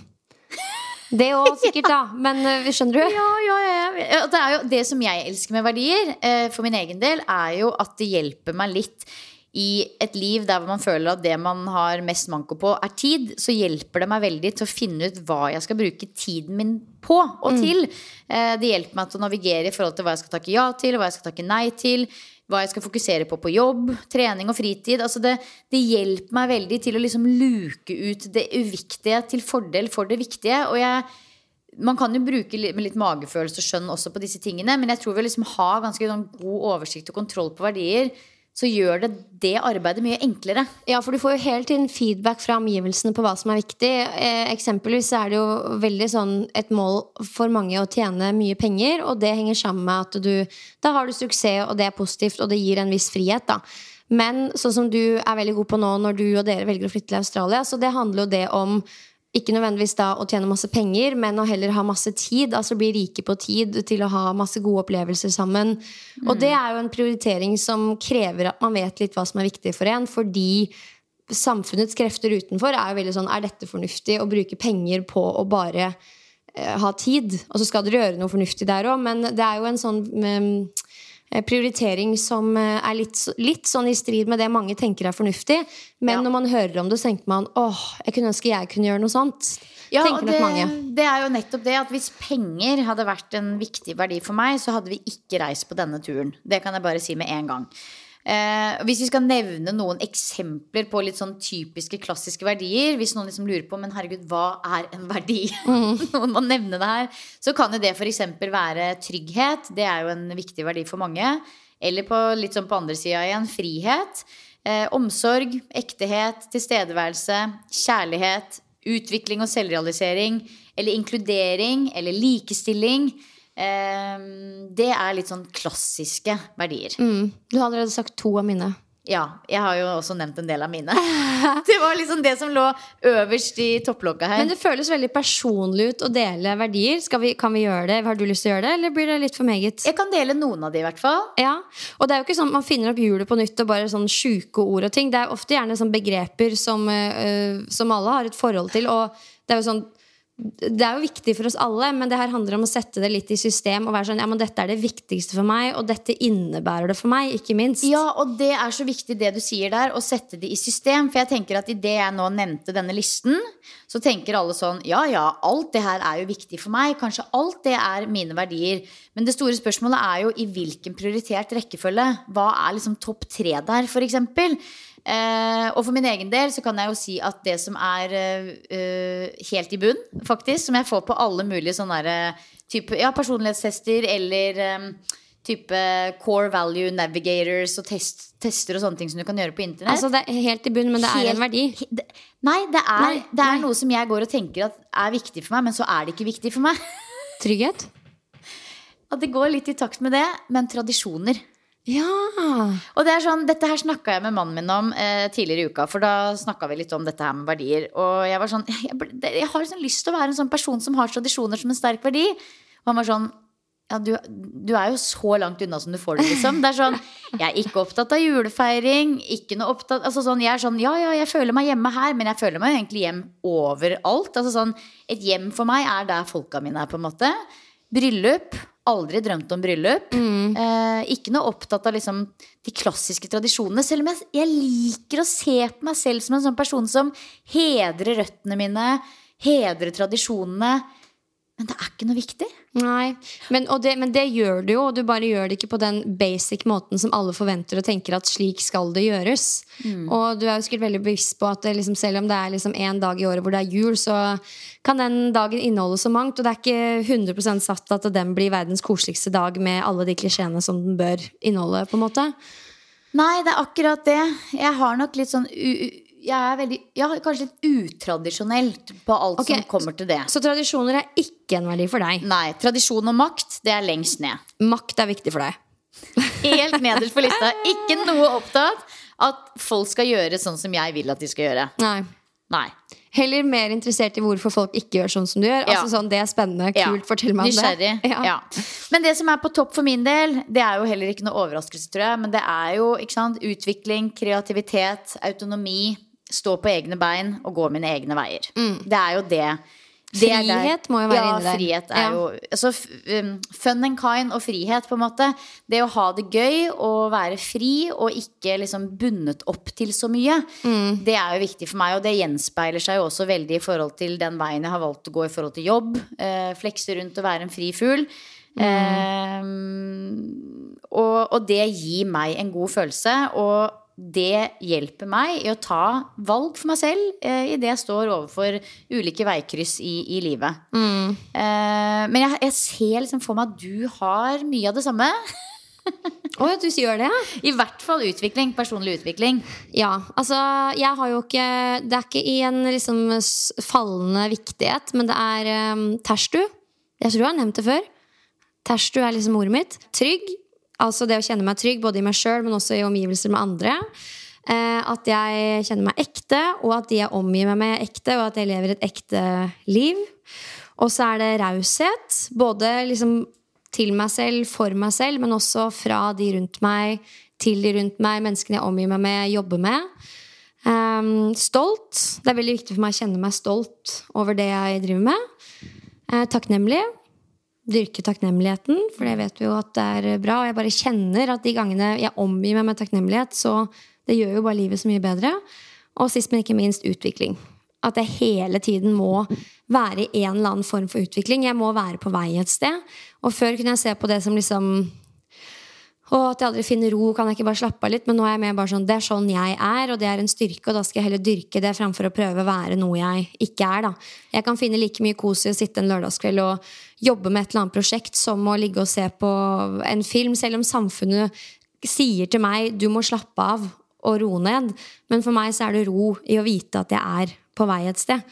Det òg sikkert, da. Men eh, skjønner du?
Ja, ja, ja. Det, er jo, det som jeg elsker med verdier, for min egen del, er jo at det hjelper meg litt i et liv der man føler at det man har mest manko på, er tid, så hjelper det meg veldig til å finne ut hva jeg skal bruke tiden min på og til. Mm. Det hjelper meg til å navigere i forhold til hva jeg skal takke ja til, hva jeg skal takke nei til. Hva jeg skal fokusere på på jobb, trening og fritid. Altså det, det hjelper meg veldig til å liksom luke ut det uviktige til fordel for det viktige. Og jeg, man kan jo bruke litt, litt magefølelse og skjønn også på disse tingene, men jeg tror vi liksom har ganske sånn god oversikt og kontroll på verdier, så gjør det det arbeidet mye enklere.
Ja, for du får jo hele tiden feedback fra omgivelsene på hva som er viktig. Eh, eksempelvis er det jo veldig sånn et mål for mange å tjene mye penger, og det henger sammen med at du Da har du suksess, og det er positivt, og det gir en viss frihet, da. Men sånn som du er veldig god på nå når du og dere velger å flytte til Australia, så det handler jo det om ikke nødvendigvis da å tjene masse penger, men å heller ha masse tid. Altså bli rike på tid til å ha masse gode opplevelser sammen. Og det er jo en prioritering som krever at man vet litt hva som er viktig for en, fordi samfunnets krefter utenfor er jo veldig sånn Er dette fornuftig å bruke penger på å bare eh, ha tid? Og så skal dere gjøre noe fornuftig der òg, men det er jo en sånn eh, prioritering som eh, er litt, litt sånn i strid med det mange tenker er fornuftig. Men
Ja.
når man hører om det, så tenker man åh, jeg kunne ønske jeg kunne gjøre noe sånt.
Ja,
tenker nok
det,
mange.
det er jo nettopp det at hvis penger hadde vært en viktig verdi for meg, så hadde vi ikke reist på denne turen. Det kan jeg bare si med en gang. Eh, hvis vi skal nevne noen eksempler på litt sånn typiske klassiske verdier Hvis noen liksom lurer på men herregud, hva er en verdi? noen må nevne det her. Så kan jo det f.eks. være trygghet. Det er jo en viktig verdi for mange. Eller på litt sånn på andre sida igjen frihet. Eh, omsorg, ektehet, tilstedeværelse, kjærlighet, utvikling og selvrealisering. Eller inkludering, eller likestilling. Eh, det er litt sånn klassiske verdier.
Mm. Du har allerede sagt to av mine.
Ja, jeg har jo også nevnt en del av mine. Det var liksom det som lå øverst i topplokka her.
Men det føles veldig personlig ut å dele verdier. Vi, kan vi gjøre det? Har du lyst til å gjøre det, eller blir det litt for meget?
Jeg kan dele noen av de, i hvert fall.
Ja, og det er jo ikke sånn at man finner opp hjulet på nytt og bare sånn sjuke ord og ting. Det er ofte gjerne sånn begreper som, øh, som alle har et forhold til. Og det er jo sånn det er jo viktig for oss alle, men det her handler om å sette det litt i system. Og være sånn, ja, men dette er det viktigste for meg, og dette innebærer det for meg. ikke minst
Ja, og det er så viktig det du sier der, å sette det i system. For jeg tenker at idet jeg nå nevnte denne listen, så tenker alle sånn Ja ja, alt det her er jo viktig for meg. Kanskje alt det er mine verdier. Men det store spørsmålet er jo i hvilken prioritert rekkefølge. Hva er liksom topp tre der, for eksempel? Eh, og for min egen del så kan jeg jo si at det som er eh, eh, helt i bunn, faktisk, som jeg får på alle mulige sånne der, eh, type, ja, personlighetstester eller eh, type core value navigators og test, tester og sånne ting som du kan gjøre på internett.
Altså Det er helt i bunn, men det er en verdi.
det- Nei, det er,
Nei,
det er
nei.
noe som jeg går og tenker at er viktig for meg, men så er det ikke viktig for meg.
Trygghet.
At det går litt i takt med det, men tradisjoner.
Ja.
Og det er sånn, Dette her snakka jeg med mannen min om eh, tidligere i uka. For da snakka vi litt om dette her med verdier. Og jeg var sånn Jeg, jeg har sånn lyst til å være en sånn person som har tradisjoner som en sterk verdi. Og han var sånn ja, du, du er jo så langt unna som du får det, liksom. Det er sånn, Jeg er ikke opptatt av julefeiring. Ikke noe opptatt altså sånn, Jeg er sånn, ja, ja, jeg føler meg hjemme her, men jeg føler meg jo egentlig hjem overalt. Altså sånn, Et hjem for meg er der folka mine er, på en måte. Bryllup. Aldri drømt om bryllup. Eh, ikke noe opptatt av liksom de klassiske tradisjonene. Selv om jeg, jeg liker å se på meg selv som en sånn person som hedrer røttene mine, hedrer tradisjonene. Men det er ikke noe viktig.
Nei, men, det, men det gjør du jo, og du bare gjør det ikke på den basic måten som alle forventer og tenker at slik skal det gjøres. Og du er jo sikkert veldig bevisst på at liksom, selv om det er liksom en dag i året hvor det er jul, så kan den dagen inneholde så mangt. Og det er ikke 100% satt at den blir verdens koseligste dag med alle de klisjeene som den bør inneholde. på en måte
Nei, det er akkurat det. Jeg har nok litt sånn jeg er veldig, ja, kanskje litt utradisjonelt på alt
okay,
som kommer til det.
Så tradisjoner er ikke en verdi for deg.
Nei, tradisjon og makt, det er lengst ned.
Makt er viktig for deg.
Helt nederst på lista. Ikke noe opptatt at folk skal gjøre sånn som jeg vil at de skal gjøre.
Nei.
Nei.
Heller mer interessert i hvorfor folk ikke gjør sånn som du gjør.
Ja.
Altså sånn, Det er spennende.
Ja.
Kult. Fortell meg om
Nysgjerrig.
det.
Ja. Men det som er på topp for min del, det er jo heller ikke noe overraskelse, tror jeg. Men det er jo sant, utvikling, kreativitet, autonomi, stå på egne bein og gå mine egne veier.
Mm.
Det er jo det Det
Frihet må jo være
ja,
inni der.
frihet er
Ja.
jo altså, um, Fun and kind og frihet, på en måte. Det å ha det gøy og være fri og ikke liksom bundet opp til så mye,
Mm.
det er jo viktig for meg. Og det gjenspeiler seg jo også veldig i forhold til den veien jeg har valgt å gå i forhold til jobb. Eh, flekse rundt og være en fri fugl. Eh, og, og det gir meg en god følelse. Og det hjelper meg i å ta valg for meg selv eh, idet jeg står overfor ulike veikryss i, i livet. Eh, men jeg, jeg ser liksom for meg at du har mye av det samme.
Å, du gjør det?
I hvert fall utvikling. Personlig utvikling.
Ja, altså jeg har jo ikke Det er ikke i en liksom fallende viktighet, men det er um, terstu. Jeg tror jeg har nevnt det før. Terstu er liksom ordet mitt. Trygg. Altså det å kjenne meg trygg både i meg sjøl, men også i omgivelser med andre. Eh, at jeg kjenner meg ekte, og at de jeg omgir meg med, er ekte, og at jeg lever et ekte liv. Og så er det raushet. Både liksom til meg selv, for meg selv, men også fra de rundt meg, til de rundt meg, menneskene jeg omgir meg med, jobber med. Um, stolt. Det er veldig viktig for meg å kjenne meg stolt over det jeg driver med. Uh, takknemlig. Dyrke takknemligheten, for det vet vi jo at det er bra. Og jeg bare kjenner at de gangene jeg omgir meg med takknemlighet, så det gjør jo bare livet så mye bedre. Og sist, men ikke minst, utvikling. At jeg hele tiden må være i en eller annen form for utvikling. Jeg må være på vei et sted. Og før kunne jeg se på det som liksom og at jeg aldri finner ro, kan jeg ikke bare slappe av litt? Men nå er jeg mer bare sånn, det er sånn jeg er, og det er en styrke, og da skal jeg heller dyrke det fremfor å prøve å være noe jeg ikke er. da. Jeg kan finne like mye kos i å sitte en lørdagskveld og jobbe med et eller annet prosjekt som å ligge og se på en film, selv om samfunnet sier til meg du må slappe av og roe ned. Men for meg så er det ro i å vite at jeg er på vei et sted.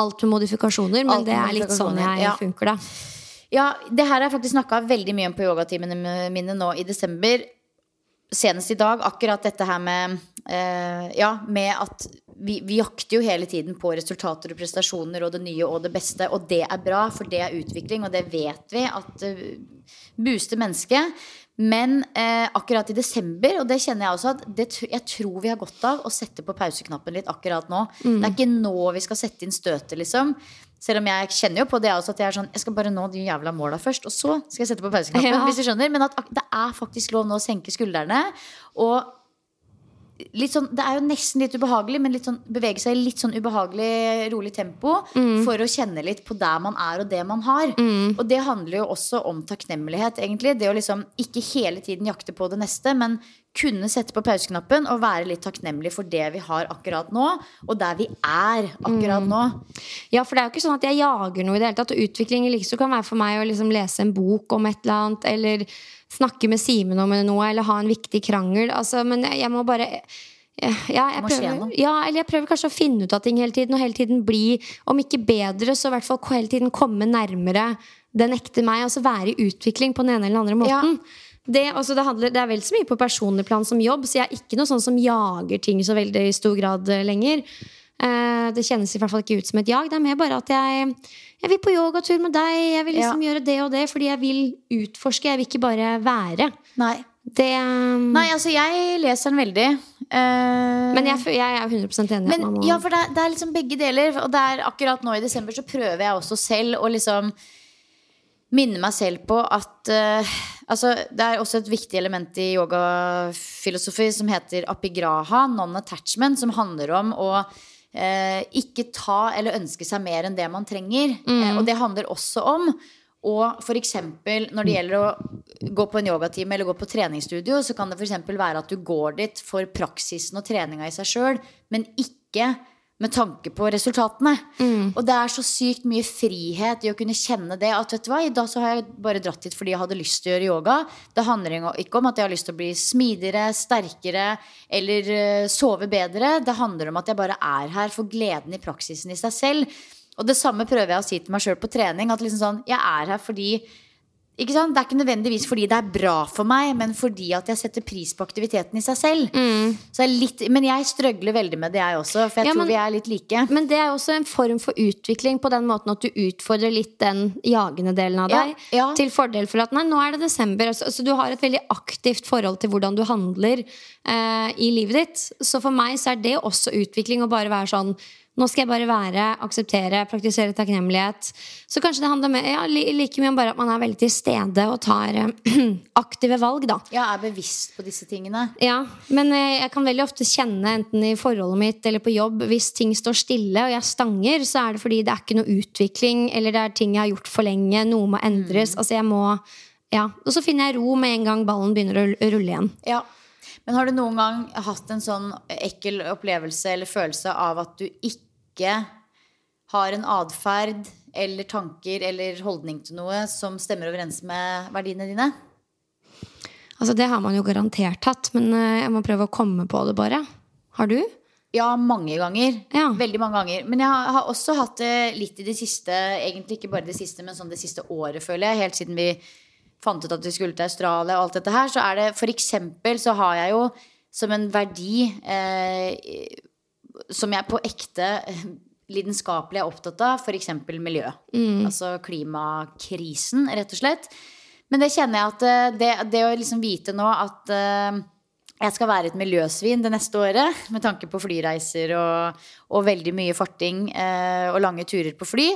Alt med modifikasjoner, men
med
det er litt sånn jeg
ja.
funker, da.
Ja, det her har jeg faktisk snakka veldig mye om på yogatimene mine nå i desember. Senest i dag. Akkurat dette her med eh, Ja, med at vi, vi jakter jo hele tiden på resultater og prestasjoner og det nye og det beste. Og det er bra, for det er utvikling, og det vet vi at uh, booster mennesket. Men eh, akkurat i desember, og det kjenner jeg også at det, jeg tror vi har godt av å sette på pauseknappen litt akkurat nå. Det er ikke nå vi skal sette inn støtet, liksom. Selv om jeg kjenner jo på det også at jeg er sånn Jeg skal bare nå de jævla måla først, og så skal jeg sette på pauseknappen.
Ja.
Hvis du skjønner Men at det er faktisk lov nå å senke skuldrene. Og sånn, det er jo nesten litt ubehagelig, men litt sånn, bevege seg i litt sånn ubehagelig, rolig tempo for å kjenne litt på der man er og det man har. Og det handler jo også om takknemlighet, egentlig. Det å liksom ikke hele tiden jakte på det neste, men kunne sette på pauseknappen og være litt takknemlig for det vi har akkurat nå, og der vi er akkurat nå.
Ja, for det er jo ikke sånn at jeg jager noe i det hele tatt. Og utvikling i likeså kan være for meg å liksom lese en bok om et eller annet, eller snakke med Simen om noe, eller ha en viktig krangel. Altså, men jeg, jeg må bare ja, jeg prøver, ja, eller jeg prøver kanskje å finne ut av ting hele tiden, og hele tiden bli, om ikke bedre, så i hvert fall hele tiden komme nærmere den ekte meg. Altså være i utvikling på den ene eller den andre måten. Det, altså det, handler, det er vel så mye på personlig plan som jobb, så jeg er ikke noe sånn som jager ting så veldig i stor grad eh, lenger. Eh, det kjennes i hvert fall ikke ut som et jag. Det er mer bare at jeg, jeg vil på yogatur med deg. Jeg vil liksom gjøre det og det fordi jeg vil utforske. Jeg vil ikke bare være.
Nei.
Det, um,
Nei, altså, jeg leser den veldig. Uh...
men jeg, jeg er 100 enig.
Men
må-
ja, for det er, det er liksom begge deler. Og det er akkurat nå i desember så prøver jeg også selv å liksom minne meg selv på at uh, Altså, det er også et viktig element i yogafilosofi som heter apigraha, non-attachment, som handler om å ikke ta eller ønske seg mer enn det man trenger. Eh, og det handler også om og eksempel når det gjelder å gå på en yogatime eller gå på treningsstudio, så kan det f.eks. være at du går dit for praksisen og treninga i seg sjøl, men ikke med tanke på resultatene. Og det er så sykt mye frihet i å kunne kjenne det. At vet du hva, i dag så har jeg bare dratt hit fordi jeg hadde lyst til å gjøre yoga. Det handler ikke om at jeg har lyst til å bli smidigere, sterkere eller eh, sove bedre. Det handler om at jeg bare er her for gleden i praksisen i seg selv. Og det samme prøver jeg å si til meg sjøl på trening. At liksom sånn, jeg er her fordi? Det er ikke nødvendigvis fordi det er bra for meg, men fordi at jeg setter pris på aktiviteten i seg selv. Så jeg litt, men jeg strøgler veldig med det, jeg også. For jeg
Ja,
tror
men-
vi er litt like.
Men det er også en form for utvikling på den måten at du utfordrer litt den jagende delen av deg.
ja.
Til fordel for at nei, nå er det desember. Så, altså, du har et veldig aktivt forhold til hvordan du handler eh, i livet ditt. Så for meg så er det også utvikling å bare være sånn Nå skal jeg bare være, akseptere, praktisere takknemlighet. Så kanskje det handler med, ja, like mye om bare at man er veldig til stede og tar eh, aktive valg, da.
Ja, er bevisst på disse tingene.
Ja, men eh, jeg kan veldig ofte kjenne enten i forholdet mitt eller på jobb hvis ting står stille og jeg stanger, så er det fordi det er ikke noe utvikling, eller det er ting jeg har gjort for lenge, noe må endres. Altså jeg må Ja. Og så finner jeg ro med en gang ballen begynner å rulle igjen.
Ja. Men har du noen gang hatt en sånn ekkel opplevelse eller følelse av at du ikke har en atferd eller tanker eller holdning til noe som stemmer overens med verdiene dine?
Altså Det har man jo garantert hatt, men eh, jeg må prøve å komme på det, bare. Har du?
Ja, mange ganger.
Ja.
Veldig mange ganger. Men jeg har har også hatt det litt i det siste, egentlig ikke bare det siste, men sånn det siste året, føler jeg. Helt siden vi fant ut at vi skulle til Australia og alt dette her, så er det for eksempel så har jeg jo som en verdi eh, som jeg på ekte eh, lidenskapelig er opptatt av, f.eks. miljø. Altså klimakrisen, rett og slett. Men det kjenner jeg at eh, det, det å liksom vite nå at eh, jeg skal være et miljøsvin det neste året, med tanke på flyreiser og, og veldig mye farting og lange turer på fly,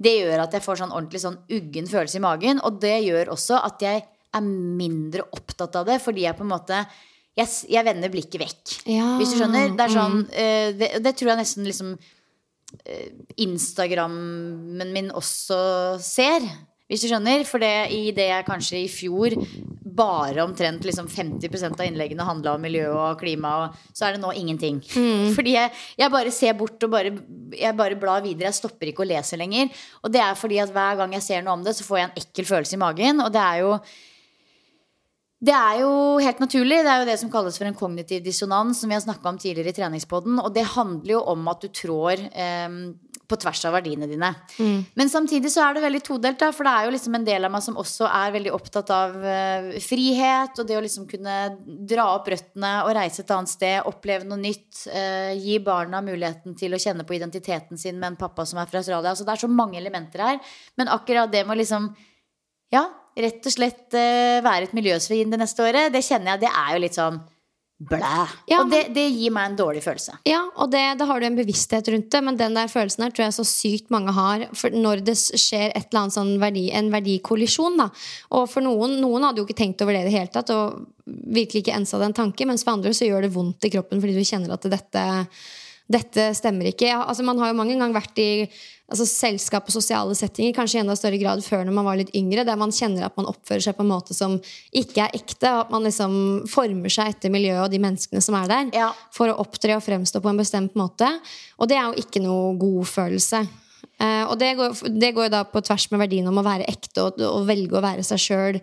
det gjør at jeg får sånn ordentlig sånn uggen følelse i magen. Og det gjør også at jeg er mindre opptatt av det, fordi jeg på en måte jeg, jeg vender blikket vekk.
Ja,
Hvis du skjønner? Det er sånn uh, det, det tror jeg nesten liksom uh, Instagrammen min også ser. Hvis du skjønner? For det, i det jeg kanskje i fjor bare omtrent liksom 50% av innleggene handla om miljø og klima, og så er det nå ingenting. Fordi jeg, jeg bare ser bort og bare, jeg bare blar videre. Jeg stopper ikke å lese lenger. Og det er fordi at hver gang jeg ser noe om det, så får jeg en ekkel følelse i magen. Og det er jo det er jo helt naturlig. Det er jo det som kalles for en kognitiv dissonans, som vi har snakka om tidligere i treningspodden. Og det handler jo om at du trår eh, på tvers av verdiene dine. Men samtidig så er det veldig todelt, da, for det er jo liksom en del av meg som også er veldig opptatt av eh, frihet, og det å liksom kunne dra opp røttene og reise et annet sted, oppleve noe nytt, eh, gi barna muligheten til å kjenne på identiteten sin med en pappa som er fra Australia. Altså det er så mange elementer her. Men akkurat det med å liksom ja, rett og slett eh, være et miljøsvin det neste året, det kjenner jeg, det er jo litt sånn blæ.
Ja,
og det, det gir meg en dårlig følelse.
Ja, og det, da har du en bevissthet rundt det, men den der følelsen her tror jeg så sykt mange har for når det skjer et eller annet sånn verdi, en verdikollisjon. da. Og for noen, noen hadde jo ikke tenkt over det i det hele tatt, og virkelig ikke ensa den tanken, mens for andre så gjør det vondt i kroppen fordi du kjenner at dette dette stemmer ikke. Altså man har jo mange ganger vært i altså selskap og sosiale settinger, kanskje i enda større grad før når man var litt yngre, der man kjenner at man oppfører seg på en måte som ikke er ekte, og at man liksom former seg etter miljøet og de menneskene som er der,
Ja.
for å opptre og fremstå på en bestemt måte. Og det er jo ikke noe god følelse. Uh, og det går, det går jo da på tvers med verdien om å være ekte og, og velge å være seg sjøl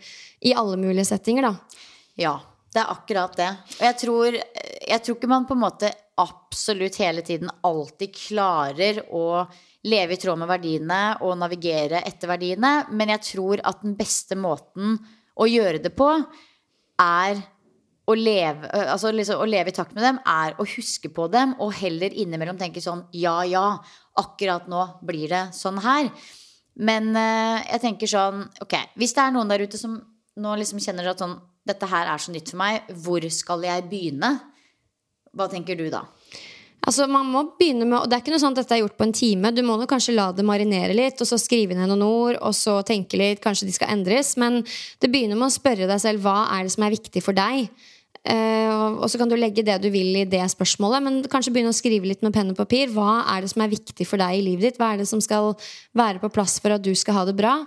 i alle mulige settinger, da.
Ja, det er akkurat det. Og jeg tror, jeg tror ikke man på en måte absolutt hele tiden alltid klarer å leve i tråd med verdiene og navigere etter verdiene, men jeg tror at den beste måten å gjøre det på er å leve, altså liksom, å leve i takt med dem er å huske på dem og heller innimellom tenke sånn ja, ja, akkurat nå blir det sånn her. Men eh, jeg tenker sånn Ok, hvis det er noen der ute som nå liksom kjenner at sånn Dette her er så nytt for meg. Hvor skal jeg begynne? Hva tenker du da?
Altså man må begynne med, og Det er ikke noe sånn at dette er gjort på en time. Du må nok kanskje la det marinere litt, og så skrive ned noen ord, og så tenke litt. Kanskje de skal endres. Men det begynner med å spørre deg selv hva er det som er viktig for deg. Uh, og- så kan du legge det du vil i det spørsmålet, men kanskje begynne å skrive litt med penn og papir. Hva er det som er viktig for deg i livet ditt? Hva er det som skal være på plass for at du skal ha det bra?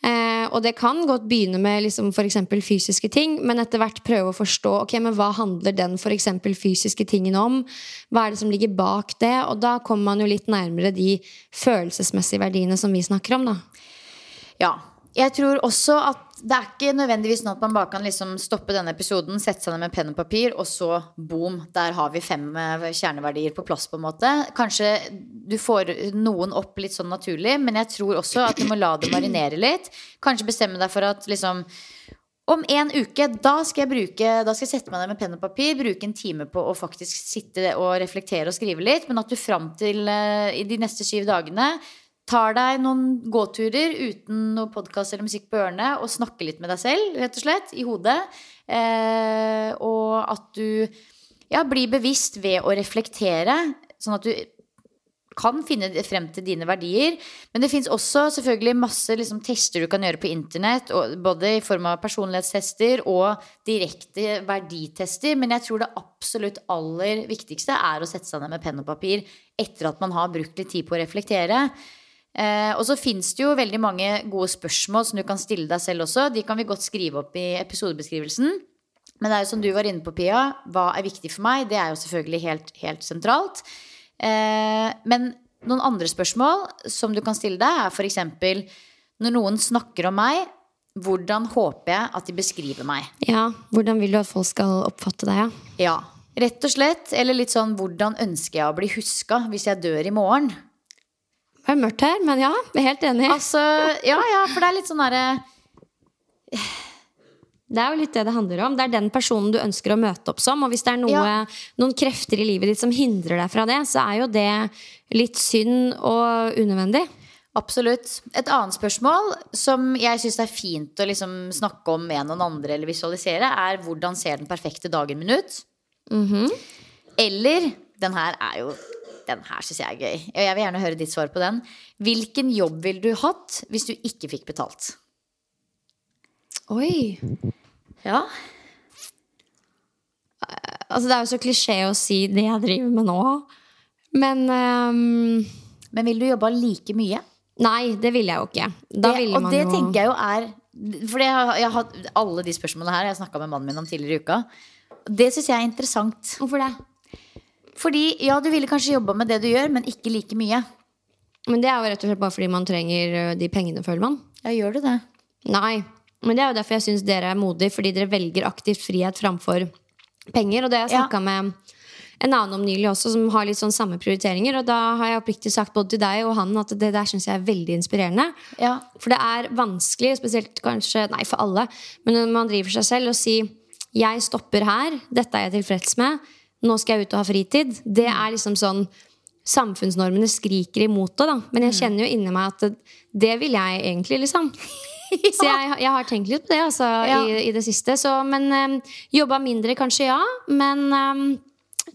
Eh, og det kan godt begynne med liksom f.eks. fysiske ting, men etter hvert prøve å forstå ok, men hva handler den for fysiske tingen om. Hva er det som ligger bak det? Og da kommer man jo litt nærmere de følelsesmessige verdiene som vi snakker om. da.
Ja. Jeg tror også at det er ikke nødvendigvis sånn at man bare kan liksom stoppe denne episoden, sette seg ned med penn og papir, og så boom, der har vi fem eh, kjerneverdier på plass, på en måte. Kanskje du får noen opp litt sånn naturlig, men jeg tror også at du må la det marinere litt. Kanskje bestemme deg for at liksom om en uke, da skal jeg bruke Da skal jeg sette meg ned med penn og papir, bruke en time på å faktisk sitte og reflektere og skrive litt, men at du fram til eh, i de neste syv dagene tar deg noen gåturer uten noe podkast eller musikk på ørene og snakker litt med deg selv, rett og slett, i hodet. Eh, og at du ja, blir bevisst ved å reflektere, sånn at du kan finne frem til dine verdier. Men det fins også selvfølgelig masse liksom, tester du kan gjøre på internett, og, både i form av personlighetstester og direkte verditester. Men jeg tror det absolutt aller viktigste er å sette seg ned med penn og papir etter at man har brukt litt tid på å reflektere. Eh, og så fins det jo veldig mange gode spørsmål som du kan stille deg selv også. De kan vi godt skrive opp i episodebeskrivelsen. Men det er jo som du var inne på, Pia, hva er viktig for meg? Det er jo selvfølgelig helt, helt sentralt. Eh, men noen andre spørsmål som du kan stille deg, er f.eks.: Når noen snakker om meg, hvordan håper jeg at de beskriver meg?
Ja, Hvordan vil du at folk skal oppfatte deg? Ja?
Ja, rett og slett. Eller litt sånn hvordan ønsker jeg å bli huska hvis jeg dør i morgen?
Det er mørkt her, men ja, jeg er helt enig.
Altså, ja, ja, for det er litt sånn derre
Det er jo litt det det handler om. Det er den personen du ønsker å møte opp som. Og hvis det er noe,
Ja.
noen krefter i livet ditt som hindrer deg fra det, så er jo det litt synd og unødvendig.
Absolutt. Et annet spørsmål som jeg syns er fint å liksom snakke om med noen andre eller visualisere, er hvordan ser den perfekte dagen min ut? Eller den her er jo Den her syns jeg er gøy. Og jeg vil gjerne høre ditt svar på den. Hvilken jobb ville du hatt hvis du ikke fikk betalt?
Oi.
Ja.
Altså, det er jo så klisjé å si det jeg driver med nå. Men um,
Men vil du jobbe like mye?
Nei, det ville jeg jo ikke. Da
det, og det
jo
tenker jeg jo er For jeg har, jeg har hatt alle de spørsmålene her. Jeg snakka med mannen min om tidligere i uka. Det syns jeg er interessant.
Hvorfor det?
Fordi ja, du ville kanskje jobba med det du gjør, men ikke like mye.
Men det er jo rett og slett bare fordi man trenger de pengene, føler man.
Ja, gjør du det?
Nei. Men det er jo derfor jeg syns dere er modige, fordi dere velger aktivt frihet framfor penger. Og det har jeg
Ja.
med en annen om nylig også, som har litt sånn samme prioriteringer. Og da har jeg oppriktig sagt både til deg og han at det der syns jeg er veldig inspirerende.
Ja.
For det er vanskelig, spesielt kanskje Nei, for alle. Men når man driver seg selv og sier 'jeg stopper her, dette er jeg tilfreds med', nå skal jeg ut og ha fritid, det er liksom sånn Samfunnsnormene skriker imot det, da. Men jeg kjenner jo inni meg at det, det vil jeg egentlig, liksom. Så jeg, jeg har tenkt litt på det altså,
Ja.
i, i det siste. Så, men um, jobba mindre, kanskje, ja. Men um,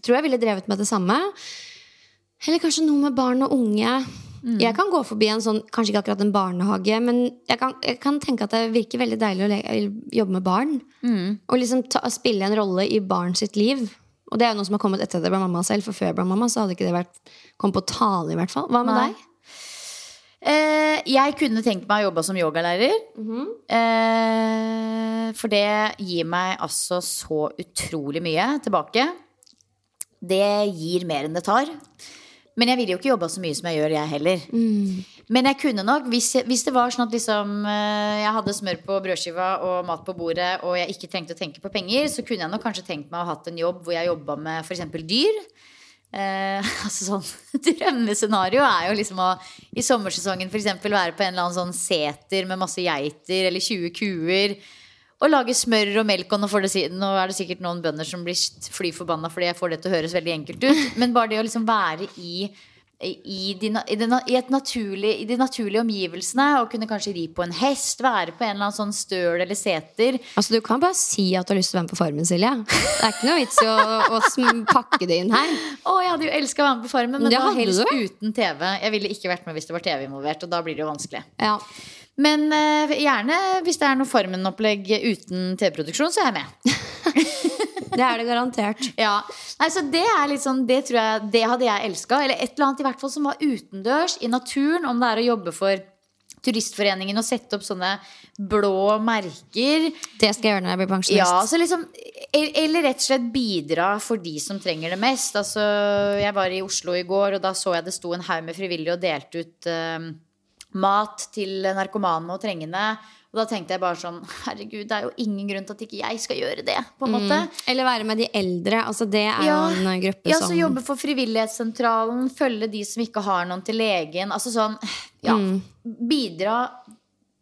tror jeg ville drevet med det samme. Eller kanskje noe med barn og unge. Jeg kan gå forbi en sånn, kanskje ikke akkurat en barnehage, men jeg kan, jeg kan tenke at det virker veldig deilig å le jobbe med barn. Og liksom ta, spille en rolle i barn sitt liv. Og det er jo noe som har kommet etter det ble mamma selv, for før jeg ble mamma, så hadde ikke det vært kommet på tale, i hvert fall. Hva med
Nei.
deg?
Eh, jeg kunne tenkt meg å jobbe som yogalærer. eh, for det gir meg altså så utrolig mye tilbake. Det gir mer enn det tar. Men jeg ville jo ikke jobba så mye som jeg gjør, jeg heller. Men jeg kunne nok, hvis, jeg, hvis det var sånn at liksom, eh, jeg hadde smør på brødskiva og mat på bordet, og jeg ikke trengte å tenke på penger, så kunne jeg nok kanskje tenkt meg å ha hatt en jobb hvor jeg jobba med f.eks. dyr. Eh, altså sånn Drømmescenario er jo liksom å i sommersesongen eksempel være på en eller annen sånn seter med masse geiter eller 20 kuer. Og lage smør og melk. Og nå, det, nå er det sikkert noen bønder som blir fly forbanna fordi jeg får det til å høres veldig enkelt ut. Men bare det å liksom være i i de, i, de, i, naturlig, I de naturlige omgivelsene og kunne kanskje ri på en hest, være på en eller annen sånn støl eller seter.
Altså, Du kan bare si at du har lyst til å være med på Farmen, Silje. Det er ikke noe vits i å, å pakke det inn her.
Å, jeg hadde jo elska å være med på Farmen, men
Det
da helst
du.
uten TV. Jeg ville ikke vært med hvis det var TV involvert, og da blir det jo vanskelig.
Ja.
Men uh, gjerne hvis det er noe Farmen-opplegg uten TV-produksjon, så er jeg med.
Det er det garantert.
Ja, Nei, så Det er litt sånn, det tror jeg, det hadde jeg elska. Eller et eller annet i hvert fall som var utendørs, i naturen. Om det er å jobbe for Turistforeningen og sette opp sånne blå merker.
Det skal jeg gjøre når jeg blir pensjonist.
Ja, så liksom Eller rett og slett bidra for de som trenger det mest. Altså, jeg var i Oslo i går, og da så jeg det sto en haug med frivillige og delte ut eh, mat til narkomane og trengende. Og da tenkte jeg bare sånn Herregud, det er jo ingen grunn til at ikke jeg skal gjøre det. på en måte
Eller være med de eldre. Altså, det er
ja,
jo en gruppe
ja,
som
så jobbe for Frivillighetssentralen, følge de som ikke har noen til legen. Altså sånn, ja,
Mm.
Bidra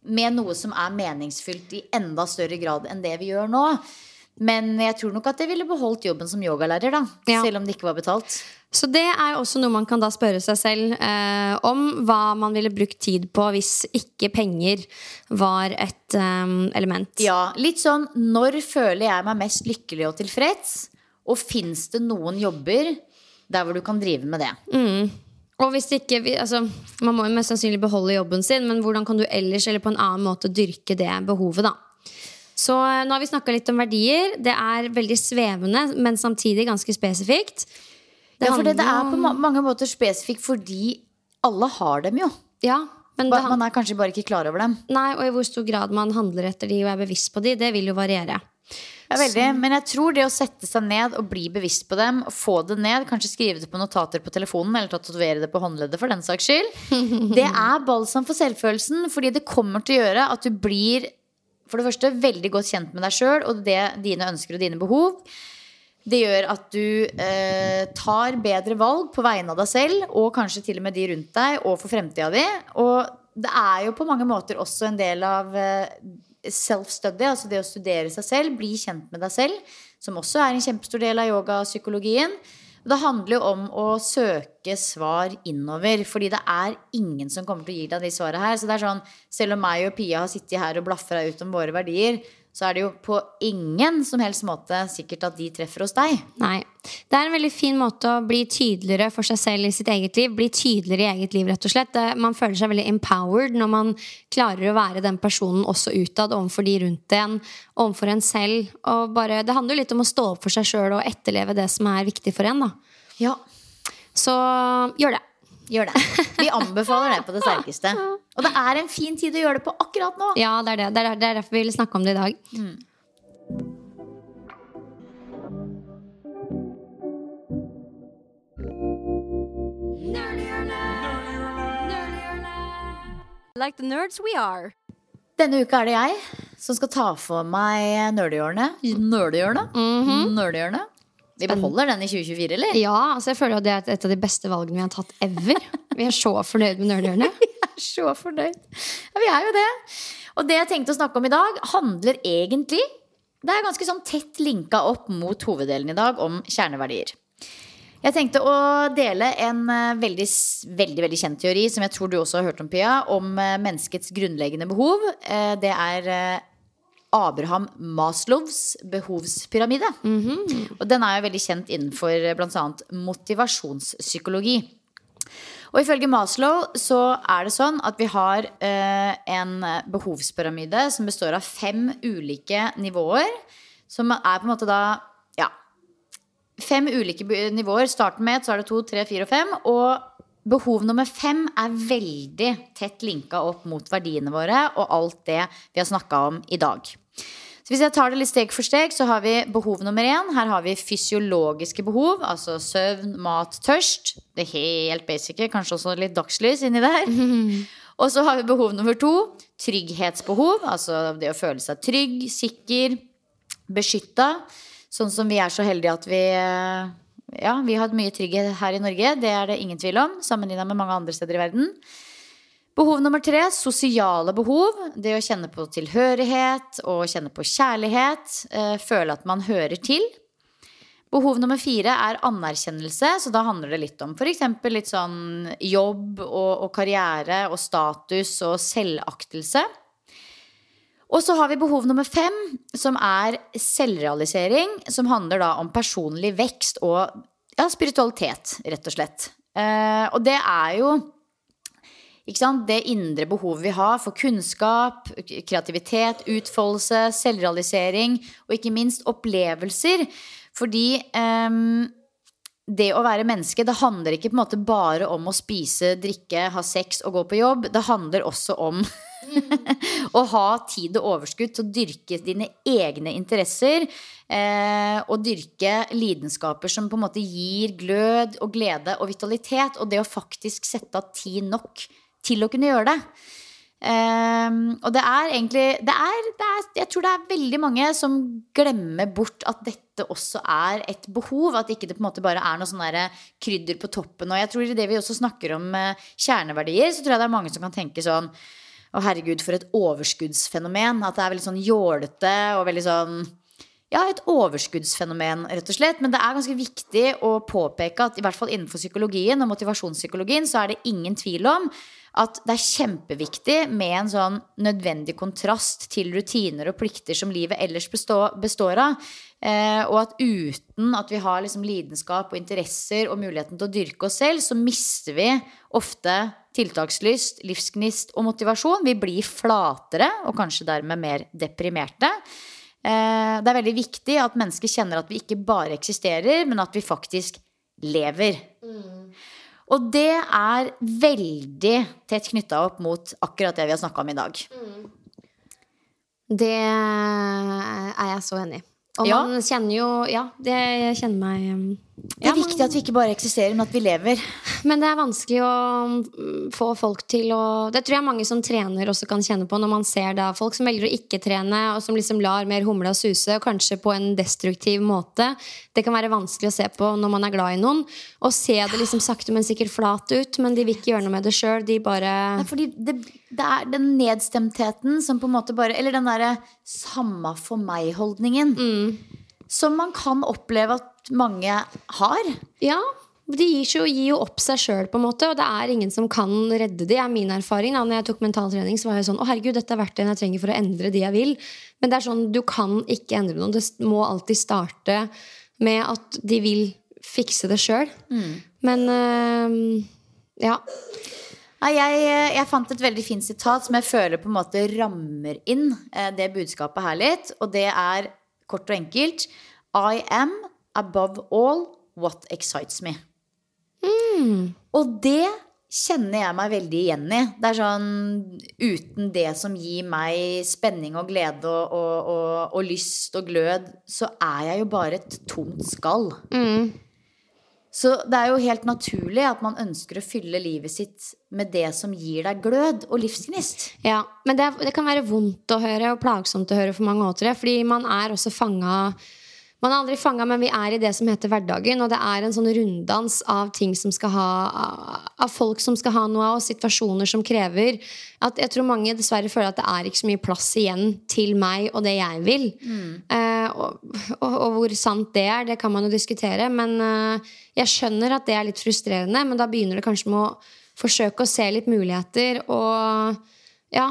med noe som er meningsfylt i enda større grad enn det vi gjør nå. Men jeg tror nok at jeg ville beholdt jobben som yogalærer, da.
Ja.
Selv om det ikke var betalt.
Så det er også noe man kan da spørre seg selv eh, om hva man ville brukt tid på hvis ikke penger var et eh, element.
Ja, litt sånn når føler jeg meg mest lykkelig og tilfreds? Og fins det noen jobber der hvor du kan drive med det?
Og hvis ikke, altså, Man må jo mest sannsynlig beholde jobben sin, men hvordan kan du ellers eller på en annen måte dyrke det behovet? da? Så eh, nå har vi snakka litt om verdier. Det er veldig svevende, men samtidig ganske spesifikt.
Ja, for det, det er på ma mange måter spesifikt fordi alle har dem jo.
Ja, men det,
Man er kanskje bare ikke klar over dem.
nei, Og i hvor stor grad man handler etter de og er bevisst på de, det vil jo variere.
Ja, veldig. Men jeg tror det å sette seg ned og bli bevisst på dem, få det ned, kanskje skrive det på notater på telefonen, eller tatovere det på håndleddet for den saks skyld, det er balsam for selvfølelsen. Fordi det kommer til å gjøre at du blir for det første veldig godt kjent med deg sjøl og det, dine ønsker og dine behov. Det gjør at du eh, tar bedre valg på vegne av deg selv, og kanskje til og med de rundt deg, og for fremtida di. Og det er jo på mange måter også en del av eh, self-study, altså det å studere seg selv, bli kjent med deg selv, som også er en kjempestor del av yogapsykologien. Det handler jo om å søke svar innover, fordi det er ingen som kommer til å gi deg de svarene her. Så det er sånn, selv om meg og Pia har sittet her og blafra ut om våre verdier, så er det jo på ingen som helst måte sikkert at de treffer hos deg.
Nei. Det er en veldig fin måte å bli tydeligere for seg selv i sitt eget liv. Bli tydeligere i eget liv, rett og slett. Man føler seg veldig empowered når man klarer å være den personen også utad overfor de rundt en, overfor en selv. Og bare, det handler jo litt om å stå opp for seg sjøl og etterleve det som er viktig for en. Da.
Ja,
Så gjør det.
Gjør det. Vi anbefaler det på det sterkeste. Og det er en fin tid å gjøre det på akkurat nå.
Ja, det er det. Det er, det er derfor vi ville snakke om det i dag.
Like the nerds we are.
Denne uka er det jeg som skal ta for meg nerdehjørnet. Nerdehjørnet. Nerdehjørnet. Vi beholder den i 2024, eller?
Ja, altså jeg føler at det er et- av de beste valgene vi har tatt ever. Vi er så fornøyd med Nerdhjørnet.
er så fornøyd. Ja, vi er jo det. Og det jeg tenkte å snakke om i dag, handler egentlig Det er ganske sånn tett linka opp mot hoveddelen i dag om kjerneverdier. Jeg tenkte å dele en eh, veldig, veldig, veldig kjent teori, som jeg tror du også har hørt om, Pia, om eh, menneskets grunnleggende behov. Eh, Det er Abraham Maslows behovspyramide. Og den er jo veldig kjent innenfor eh, bl.a. motivasjonspsykologi. Og ifølge Maslow så er det sånn at vi har eh, en behovspyramide som består av fem ulike nivåer. Som er på en måte da ja, fem ulike nivåer. Starten med så er det to, tre, fire og fem. Og behov nummer fem er veldig tett linka opp mot verdiene våre og alt det vi har snakka om i dag. Så hvis jeg tar det litt steg for steg, så har vi behov nummer én. Her har vi fysiologiske behov, altså søvn, mat, tørst. Det helt basice, kanskje også litt dagslys inni der. Og så har vi behov nummer to. Trygghetsbehov, altså det å føle seg trygg, sikker, beskytta. Sånn som vi er så heldige at vi Ja, vi har hatt mye trygghet her i Norge. Det er det ingen tvil om, sammenligna med mange andre steder i verden. Behov nummer tre, sosiale behov. Det å kjenne på tilhørighet og kjenne på kjærlighet. Eh, føle at man hører til. Behov nummer fire er anerkjennelse, så da handler det litt om f.eks. litt sånn jobb og, og karriere og status og selvaktelse. Og så har vi behov nummer fem, som er selvrealisering. Som handler da om personlig vekst og ja, spiritualitet, rett og slett. Eh, og det er jo? Det indre behovet vi har for kunnskap, kreativitet, utfoldelse, selvrealisering og ikke minst opplevelser. Fordi ehm, det å være menneske, det handler ikke på en måte bare om å spise, drikke, ha sex og gå på jobb. Det handler også om å ha tid og overskudd til å dyrke dine egne interesser. Eh, og dyrke lidenskaper som på en måte gir glød og glede og vitalitet. Og det å faktisk sette av tid nok til å kunne gjøre det. Um, og det er egentlig det er, det er, Jeg tror det er veldig mange som glemmer bort at dette også er et behov. At ikke det på en måte bare er noe sånn krydder på toppen. Og jeg tror i det vi også snakker om uh, kjerneverdier, så tror jeg det er mange som kan tenke sånn å herregud, for et overskuddsfenomen. At det er veldig sånn jålete og veldig sånn ja, et overskuddsfenomen, rett og slett. Men det er ganske viktig å påpeke at i hvert fall innenfor psykologien og motivasjonspsykologien så er det ingen tvil om at det er kjempeviktig med en sånn nødvendig kontrast til rutiner og plikter som livet ellers består av. Eh, og at uten at vi har liksom lidenskap og interesser og muligheten til å dyrke oss selv, så mister vi ofte tiltakslyst, livsgnist og motivasjon. Vi blir flatere og kanskje dermed mer deprimerte. Eh, det er veldig viktig at mennesker kjenner at vi ikke bare eksisterer, men at vi faktisk lever. Og det er veldig tett knytta opp mot akkurat det vi har snakka om i dag.
Det er jeg så enig i. Og
Ja.
man kjenner jo Ja, det jeg kjenner meg um,
Det er viktig at vi ikke bare eksisterer, men at vi lever.
Men det er vanskelig å mm, få folk til å Det tror jeg mange som trener også kan kjenne på når man ser da folk som velger å ikke trene, og som liksom lar mer humla suse, og kanskje på en destruktiv måte. Det kan være vanskelig å se på når man er glad i noen. Og se det liksom sakte, men sikkert flat ut, men de vil ikke gjøre noe med det sjøl. De bare
Nei, fordi det, det er den nedstemtheten som på en måte bare Eller den derre samme for meg-holdningen. Som man kan oppleve at mange har.
Ja, de gir, så, gir jo opp seg sjøl, på en måte, og det er ingen som kan redde de, er min erfaring. Da når jeg tok mentaltrening, så var jeg sånn Å, herregud, dette er verktøyene jeg trenger for å endre de jeg vil. Men det er sånn, du kan ikke endre noe. Det må alltid starte med at de vil fikse det sjøl. Men øh, ja.
Jeg, jeg fant et veldig fint sitat som jeg føler på en måte rammer inn eh, det budskapet her litt. Og det er kort og enkelt I am above all what excites me. Og det kjenner jeg meg veldig igjen i. Det er sånn uten det som gir meg spenning og glede og, og, og, og lyst og glød, så er jeg jo bare et tomt skall. Så det er jo helt naturlig at man ønsker å fylle livet sitt med det som gir deg glød og livsgnist.
Ja, men det, det kan være vondt å høre og plagsomt å høre for mange måter. Fordi man er også fanga Man er aldri fanga, men vi er i det som heter hverdagen. Og det er en sånn runddans av ting som skal ha Av folk som skal ha noe av, og situasjoner som krever. At jeg tror mange dessverre føler at det er ikke så mye plass igjen til meg og det jeg vil. Eh, og, og, og hvor sant det er, det kan man jo diskutere. Men eh, jeg skjønner at det er litt frustrerende, men da begynner det kanskje med å forsøke å se litt muligheter og ja,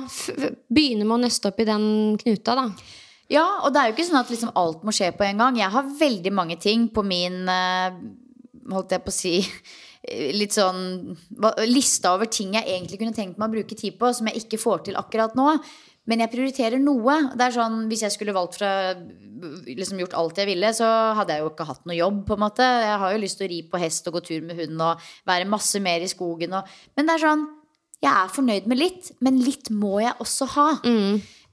begynne med å nøste opp i den knuta, da.
Ja, og det er jo ikke sånn at liksom alt må skje på en gang. Jeg har veldig mange ting på min eh, Holdt jeg på å si Litt sånn Lista over ting jeg egentlig kunne tenkt meg å bruke tid på, som jeg ikke får til akkurat nå. Men jeg prioriterer noe. Det er sånn, Hvis jeg skulle valgt fra liksom gjort alt jeg ville, så hadde jeg jo ikke hatt noe jobb. på en måte Jeg har jo lyst til å ri på hest og gå tur med hund og være masse mer i skogen. Og, men det er sånn Jeg er fornøyd med litt, men litt må jeg også ha.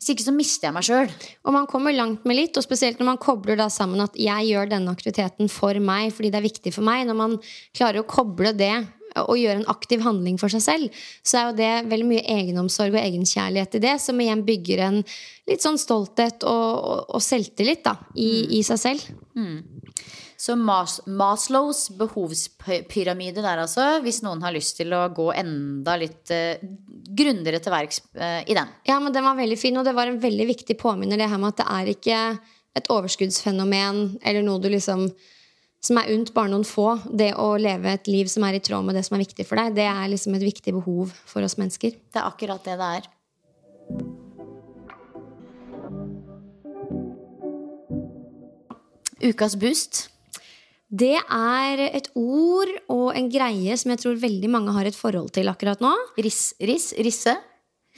Hvis ikke så mister jeg meg sjøl.
Og man kommer langt med litt, og spesielt når man kobler da sammen at jeg gjør denne aktiviteten for meg fordi det er viktig for meg. Når man klarer å koble det og gjøre en aktiv handling for seg selv, så er jo det veldig mye egenomsorg og egenkjærlighet i det, som igjen bygger en litt sånn stolthet og, og, og selvtillit da, i, i seg selv.
Så Mas Maslows behovspyramide der, altså. Hvis noen har lyst til å gå enda litt uh, grundigere til verks uh, i den.
Ja, men den var veldig fin, og det var en veldig viktig påminner det her med at det er ikke et overskuddsfenomen eller noe du liksom som er unt bare noen få. Det å leve et liv som er i tråd med det som er viktig for deg, det er liksom et viktig behov for oss mennesker.
Det er akkurat det det er. Ukas boost.
Det er et ord og en greie som jeg tror veldig mange har et forhold til akkurat nå.
Riss, riss, risse.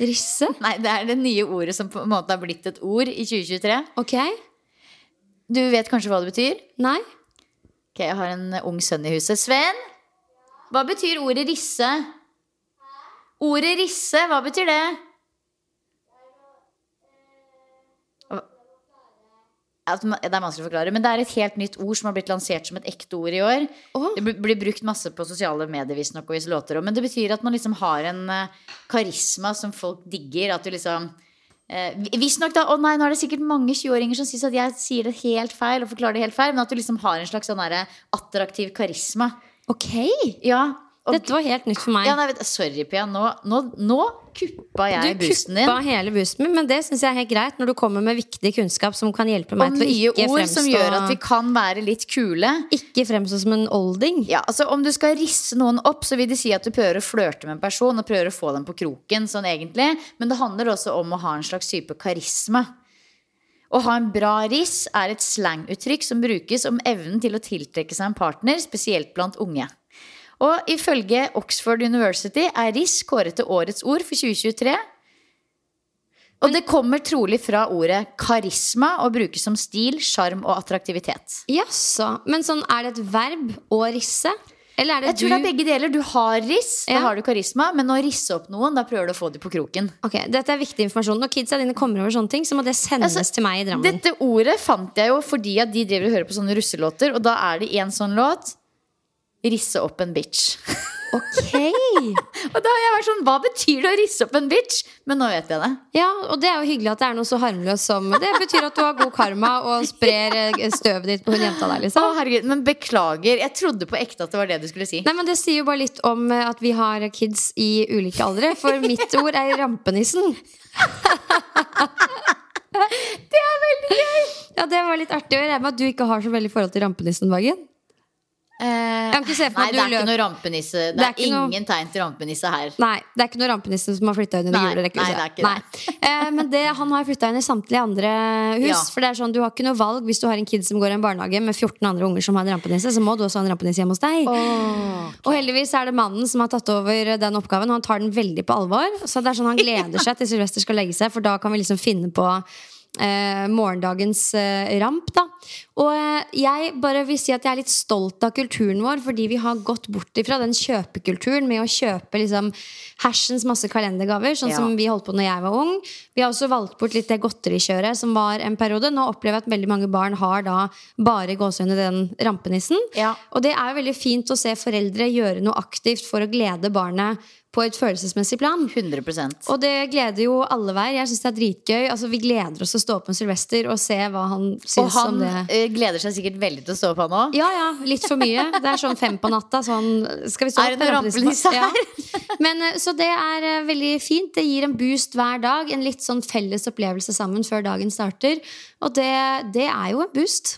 Risse.
Nei, det er det nye ordet som på en måte har blitt et ord i 2023.
Ok.
Du vet kanskje hva det betyr?
Nei.
Ok, Jeg har en ung sønn i huset. Sven, hva betyr ordet risse? Ordet risse, hva betyr det? Det er vanskelig å forklare, men det er et helt nytt ord som har blitt lansert som et ekte ord i år.
Oh.
Det blir- brukt masse på sosiale medier visstnok, og i låter også, men det betyr at man liksom har en eh, karisma som folk digger. At du liksom eh, Visstnok, da. Å nei, nå er det sikkert mange 20-åringer som syns at jeg sier det helt feil, og forklarer det helt feil, men at du liksom har en slags sånn attraktiv karisma.
Ok.
Ja, Og-
Dette var helt nytt for meg.
Ja, nei, vet, sorry, Pia. Nå, nå, nå kuppa jeg
du
boosten din.
kuppa hele boosten min, men det syns jeg er helt greit når du kommer med viktig kunnskap som kan hjelpe meg til å ikke fremstå Og nye ord
som gjør at vi kan være litt kule.
ikke fremstå som en olding.
Ja, altså Om du skal risse noen opp, så vil de si at du prøver å flørte med en person og prøver å få dem på kroken. sånn egentlig Men det handler også om å ha en slags type karisma. Å ha en bra riss er et slanguttrykk som brukes om evnen til å tiltrekke seg en partner, spesielt blant unge. Og ifølge Oxford University er riss kåret til årets ord for 2023. Og det kommer trolig fra ordet karisma og brukes som stil, sjarm og attraktivitet.
Jaså. Men sånn, er det et verb å risse? Eller er det
Jeg tror det er begge deler. Du har riss, da har du karisma. Men å risse opp noen, da prøver du å få dem på kroken.
Ok, Dette er viktig informasjon. Når kidsa dine kommer over sånne ting, så må det sendes
Altså,
til meg i Drammen.
Dette ordet fant jeg jo fordi at de driver og hører på sånne russelåter, og da er det en sånn låt Risse opp en bitch.
Ok
Og da har jeg vært sånn, hva betyr det å risse opp en bitch? Men nå vet jeg det.
Ja, og det er jo hyggelig at det er noe så harmløst som Det betyr at du har god karma og sprer eh, støvet ditt på hun jenta der, liksom Å,
herregud, men beklager. Jeg trodde på ekte at det var det du skulle si.
Nei, men Det sier jo bare litt om eh, at vi har kids i ulike aldre. For mitt ord er rampenissen. Det er veldig gøy! Ja, det var litt artig. å jeg regner med at du ikke har så veldig forhold til rampenissen, Vagen.
Eh, nei, det er ikke noe rampenisse. Det,
Det er
er,
ingen noe-
tegn til rampenisse her.
Nei, det er ikke noe rampenisse som har flytta inn i det gule rekkehuset. Eh, men det, han har flytta inn i samtlige andre hus.
Ja.
For det er sånn, Du har ikke noe valg hvis du har en kid som går i en barnehage med 14 andre unger som har en rampenisse. Så må du også ha en rampenisse hjemme hos deg. Og heldigvis er det mannen som har tatt over den oppgaven, og han tar den veldig på alvor. Så det er sånn Han gleder seg til Sylvester skal legge seg, for da kan vi liksom finne på eh, morgendagens eh, ramp. da Og eh, jeg bare vil si at jeg er litt stolt av kulturen vår, fordi vi har gått bort ifra den kjøpekulturen med å kjøpe liksom hersens masse kalendergaver, sånn
Ja.
som vi holdt på når jeg var ung. Vi har også valgt bort litt det godterikjøret som var en periode. Nå opplever jeg at veldig mange barn har da bare gåsehudene den rampenissen.
Ja.
Og det er jo veldig fint å se foreldre gjøre noe aktivt for å glede barnet på et følelsesmessig plan.
100%
Og det gleder jo alle hver. Jeg synes det er dritgøy. Altså, vi gleder oss til å stå opp med Sylvester og se hva han
Og
syns
han
om det.
eh, gleder seg sikkert veldig til å stå opp, han òg.
Ja, ja, litt for mye. Det er sånn fem på natta. Sånn, skal vi stå
Er det
opp med
noe
rampenissen?
rampelys
Ja. Men, eh, så det er eh, veldig fint. Det gir en boost hver dag. En litt sånn felles opplevelse sammen før dagen starter. Og det, det er jo en boost.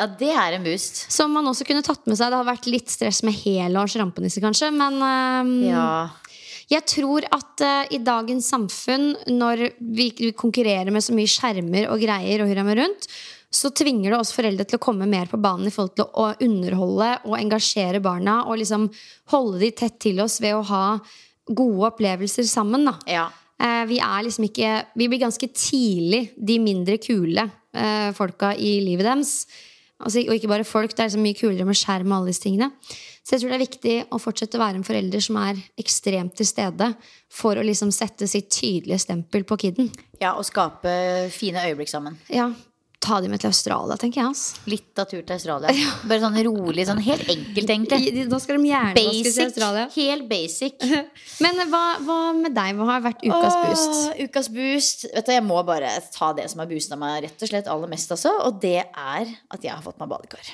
Ja, det er en boost.
Som man også kunne tatt med seg. Det har vært litt stress med helårs rampenisse, kanskje. Men um,
Ja.
Jeg tror at uh, i dagens samfunn, når vi, vi konkurrerer med så mye skjermer og greier, og hurra meg rundt, så tvinger det oss foreldre til å komme mer på banen i forhold til å, å underholde og engasjere barna. Og liksom holde de tett til oss ved å ha gode opplevelser sammen. Da.
ja.
Uh, vi er liksom ikke Vi blir ganske tidlig de mindre kule uh, folka i livet deres. Altså, og ikke bare folk, det er liksom mye kulere med skjerm og alle disse tingene. Så jeg tror det er viktig å fortsette å være en forelder som er ekstremt til stede for å liksom sette sitt tydelige stempel på kiden.
ja, og skape fine øyeblikk sammen.
Ja, Ta de med til Australia, tenker jeg. Altså.
Litt av tur til Australia. Bare sånn rolig, sånn helt enkelt, egentlig.
Da skal de gjerne
basic, til
Australia.
Helt basic.
Men hva, hva med deg? Hva har vært ukas boost?
Åh, ukas boost. Vet du, Jeg må bare ta det som har boosta meg rett og slett aller mest, altså. Og det er at jeg har fått meg badekar.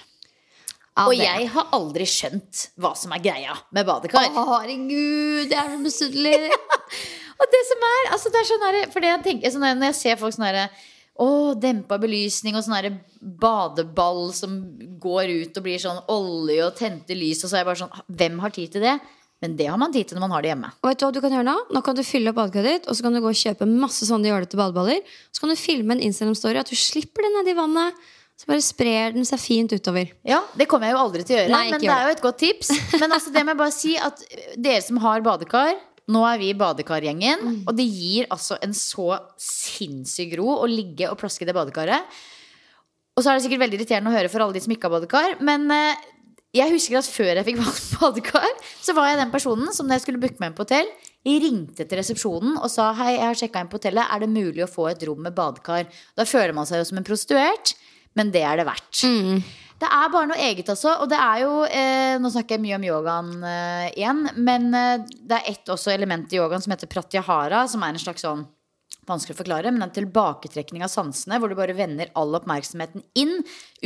Og
det-
jeg har aldri skjønt hva som er greia med badekar.
Å, herregud, jeg er så misunnelig.
Og det som er, altså det er sånn her, for det jeg tenker, sånn her, Når jeg ser folk sånn herre å, dempa belysning og sånn badeball som går ut og blir sånn olje og tente lys, og så er jeg bare sånn Hvem har tid til det? Men det har man tid til når man har det hjemme.
Og vet du hva du kan gjøre Nå Nå kan du fylle opp badekaret ditt, og så kan du gå og kjøpe masse sånne jålete badeballer. Så kan du filme en Instagram-story at du slipper det nedi vannet. Så bare sprer den seg fint utover.
Ja, Det kommer jeg jo aldri til å gjøre,
Nei,
men det er jo et godt tips. Men altså, det må jeg bare si at dere som har badekar nå er vi badekargjengen,
Mm.
og det gir altså en så sinnssyk ro å ligge og plaske i det badekaret. Og så er det sikkert veldig irriterende å høre for alle de som ikke har badekar, men eh, jeg husker at før jeg fikk badekar, så var jeg den personen som når jeg skulle booke meg inn på hotell, ringte til resepsjonen og sa hei, jeg har sjekka inn på hotellet, er det mulig å få et rom med badekar? Da føler man seg jo som en prostituert, men det er det verdt. Det er bare noe eget altså. Og det er jo eh, Nå snakker jeg mye om yogaen eh, igjen, men eh, det er ett også element i yogaen som heter pratyahara, som er en slags sånn Vanskelig å forklare, men en tilbaketrekning av sansene, hvor du bare vender all oppmerksomheten inn,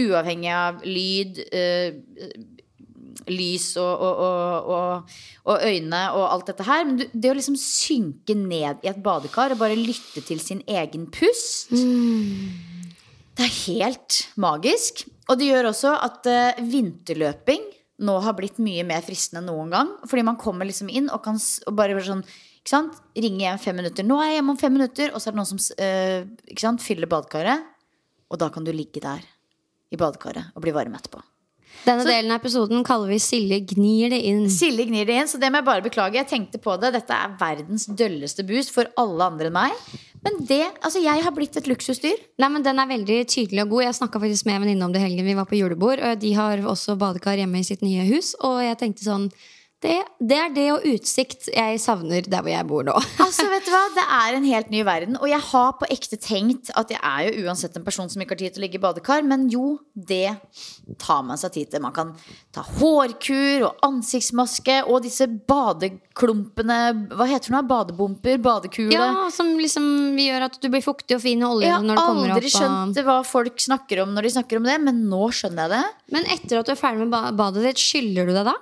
uavhengig av lyd, eh, lys og, og, og, og, øyne og alt dette her. Men det å liksom synke ned i et badekar og bare lytte til sin egen pust Det er helt magisk. Og det gjør også at uh, vinterløping nå har blitt mye mer fristende enn noen gang. Fordi man kommer liksom inn og kan og bare sånn ikke sant? Ringe hjem fem minutter. 'Nå er jeg hjemme om fem minutter.' Og så er det noen som uh, ikke sant? fyller badekaret. Og da kan du ligge der i badekaret og bli varm etterpå.
Denne delen av episoden kaller vi Silje gnir det inn.
Silje gnir det inn, så det må jeg bare beklage. Jeg tenkte på det. Dette er verdens dølleste boost for alle andre enn meg. Men det, altså jeg har blitt et luksusdyr.
Nei, men Den er veldig tydelig og god. Jeg snakka faktisk med en venninne om det i helgen. Vi var på julebord. og De har også badekar hjemme i sitt nye hus. Og jeg tenkte sånn Det, det er det og utsikt jeg savner der hvor jeg bor nå.
Altså, vet du hva? Det er en helt ny verden. Og jeg har på ekte tenkt at jeg er jo uansett en person som ikke har tid til å ligge i badekar, men jo, det tar man seg tid til. Man kan ta hårkur og ansiktsmaske og disse badeklumpene Hva heter det nå? Badebomper? Badekule?
Ja, Som liksom gjør at du blir fuktig og fin
Jeg har
når du kommer
aldri
opp.
skjønt hva folk snakker om når de snakker om det, men nå skjønner jeg det.
Men etter at du er ferdig med badet ditt, skyller du deg da?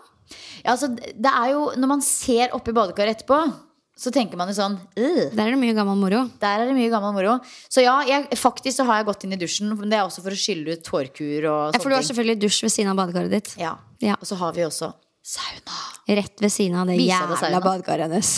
Ja, altså, det er jo, Når man ser oppi badekaret etterpå, så tenker man jo sånn «Øh,
Der er det mye gammel moro.
Der er det mye gammel moro. Så ja, jeg, faktisk så har jeg gått inn i dusjen. Men det er også for å skylle ut tårkur og
Ja, for du har selvfølgelig dusj ved siden av badekaret ditt.
Ja.
Ja.
Og så har vi også sauna.
Rett ved siden av det jævla badekaret hennes.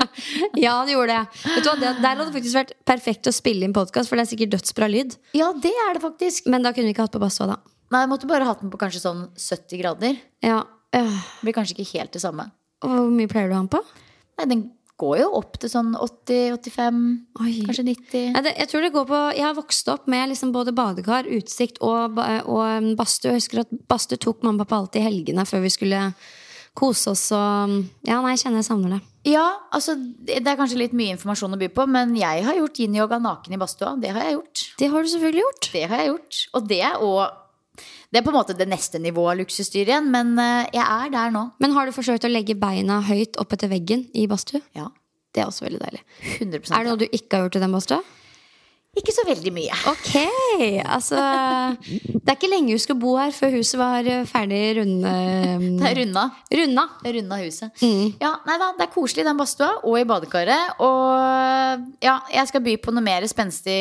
ja, det gjorde det. Vet du hva. Der hadde det faktisk vært perfekt å spille inn podkast, for det er sikkert dødsbra lyd.
Ja, det er det faktisk.
Men da kunne vi ikke hatt på badstua, da.
Nei, jeg måtte bare hatt den på kanskje sånn 70 grader.
Ja. Øh.
Blir kanskje ikke helt det samme.
Og Hvor mye pleier du å ha den på?
Nei, den går jo opp til sånn 80-85, kanskje 90.
Nei, det, jeg tror det går på Jeg har vokst opp med liksom både badekar, utsikt og, og um, badstue. Jeg husker at badstue tok mamma og pappa alltid i helgene før vi skulle kose oss. Og, ja, nei, jeg kjenner jeg savner det.
Ja, altså det det er kanskje litt mye informasjon å by på, men jeg har gjort yin-yoga naken i badstua. Det har jeg gjort.
Det har du selvfølgelig gjort.
Det har jeg gjort. Og det er òg Det er på en måte det neste nivået av luksusdyr igjen, men eh, jeg er der nå.
Men har du forsøkt å legge beina høyt opp etter veggen i badstue?
Ja.
Det er også veldig deilig.
100
Er det noe du ikke har gjort i den badstua?
Ikke så veldig mye.
Ok, altså Det er ikke lenge du skal bo her før huset var eh, ferdig runde,
Det er runda.
runda.
Runda huset. Ja, nei da, Det er koselig i den badstua og i badekaret. Og ja, jeg skal by på noe mer spenstig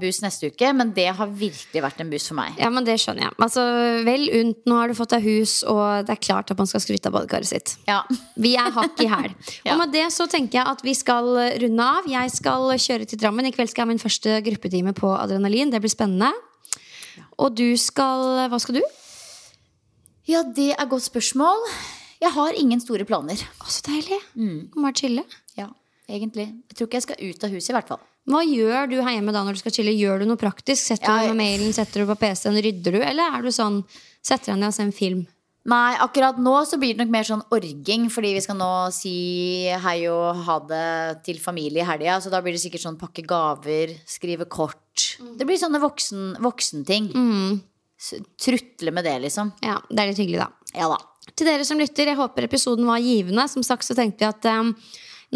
bus neste uke, men det har virkelig vært en bus for meg.
Ja, men det skjønner jeg. Altså, Vel unt, nå har du fått deg hus, og det er klart at man skal skryte av badekaret sitt.
Ja.
Vi er hakk i hæl.
Ja.
Og med det så tenker jeg at vi skal runde av. Jeg skal kjøre til Drammen. I kveld skal jeg ha min første gruppetime på adrenalin. Det blir spennende. Og du skal Hva skal du?
ja, det er godt spørsmål. Jeg har ingen store planer.
Å, så deilig.
Mm.
Bare chille.
Ja, egentlig. Jeg tror ikke jeg skal ut av huset, i hvert fall.
Hva gjør du her hjemme da når du skal chille? Gjør du noe praktisk? Setter
Ja,
du
jeg-
deg med mailen, setter du på PC-en, rydder du? Eller er du sånn Setter deg ned og ser en film?
Nei, akkurat nå så blir det nok mer sånn orging, fordi vi skal nå si hei og ha det til familie i helga. Så da blir det sikkert sånn pakke gaver, skrive kort. Det blir sånne voksen, voksenting. Mm. Trutle med det, liksom.
Ja, det er litt hyggelig, da.
Ja da.
Til dere som lytter, jeg håper episoden var givende. Som sagt så tenkte vi at um,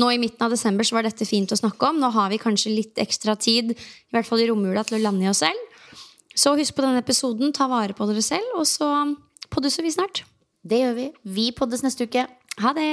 nå i midten av desember så var dette fint å snakke om. Nå har vi kanskje litt ekstra tid, i hvert fall i romjula, til å lande i oss selv. Så husk på denne episoden, ta vare på dere selv, og så podduser vi snart.
Det gjør vi. Vi poddes neste uke.
Ha det!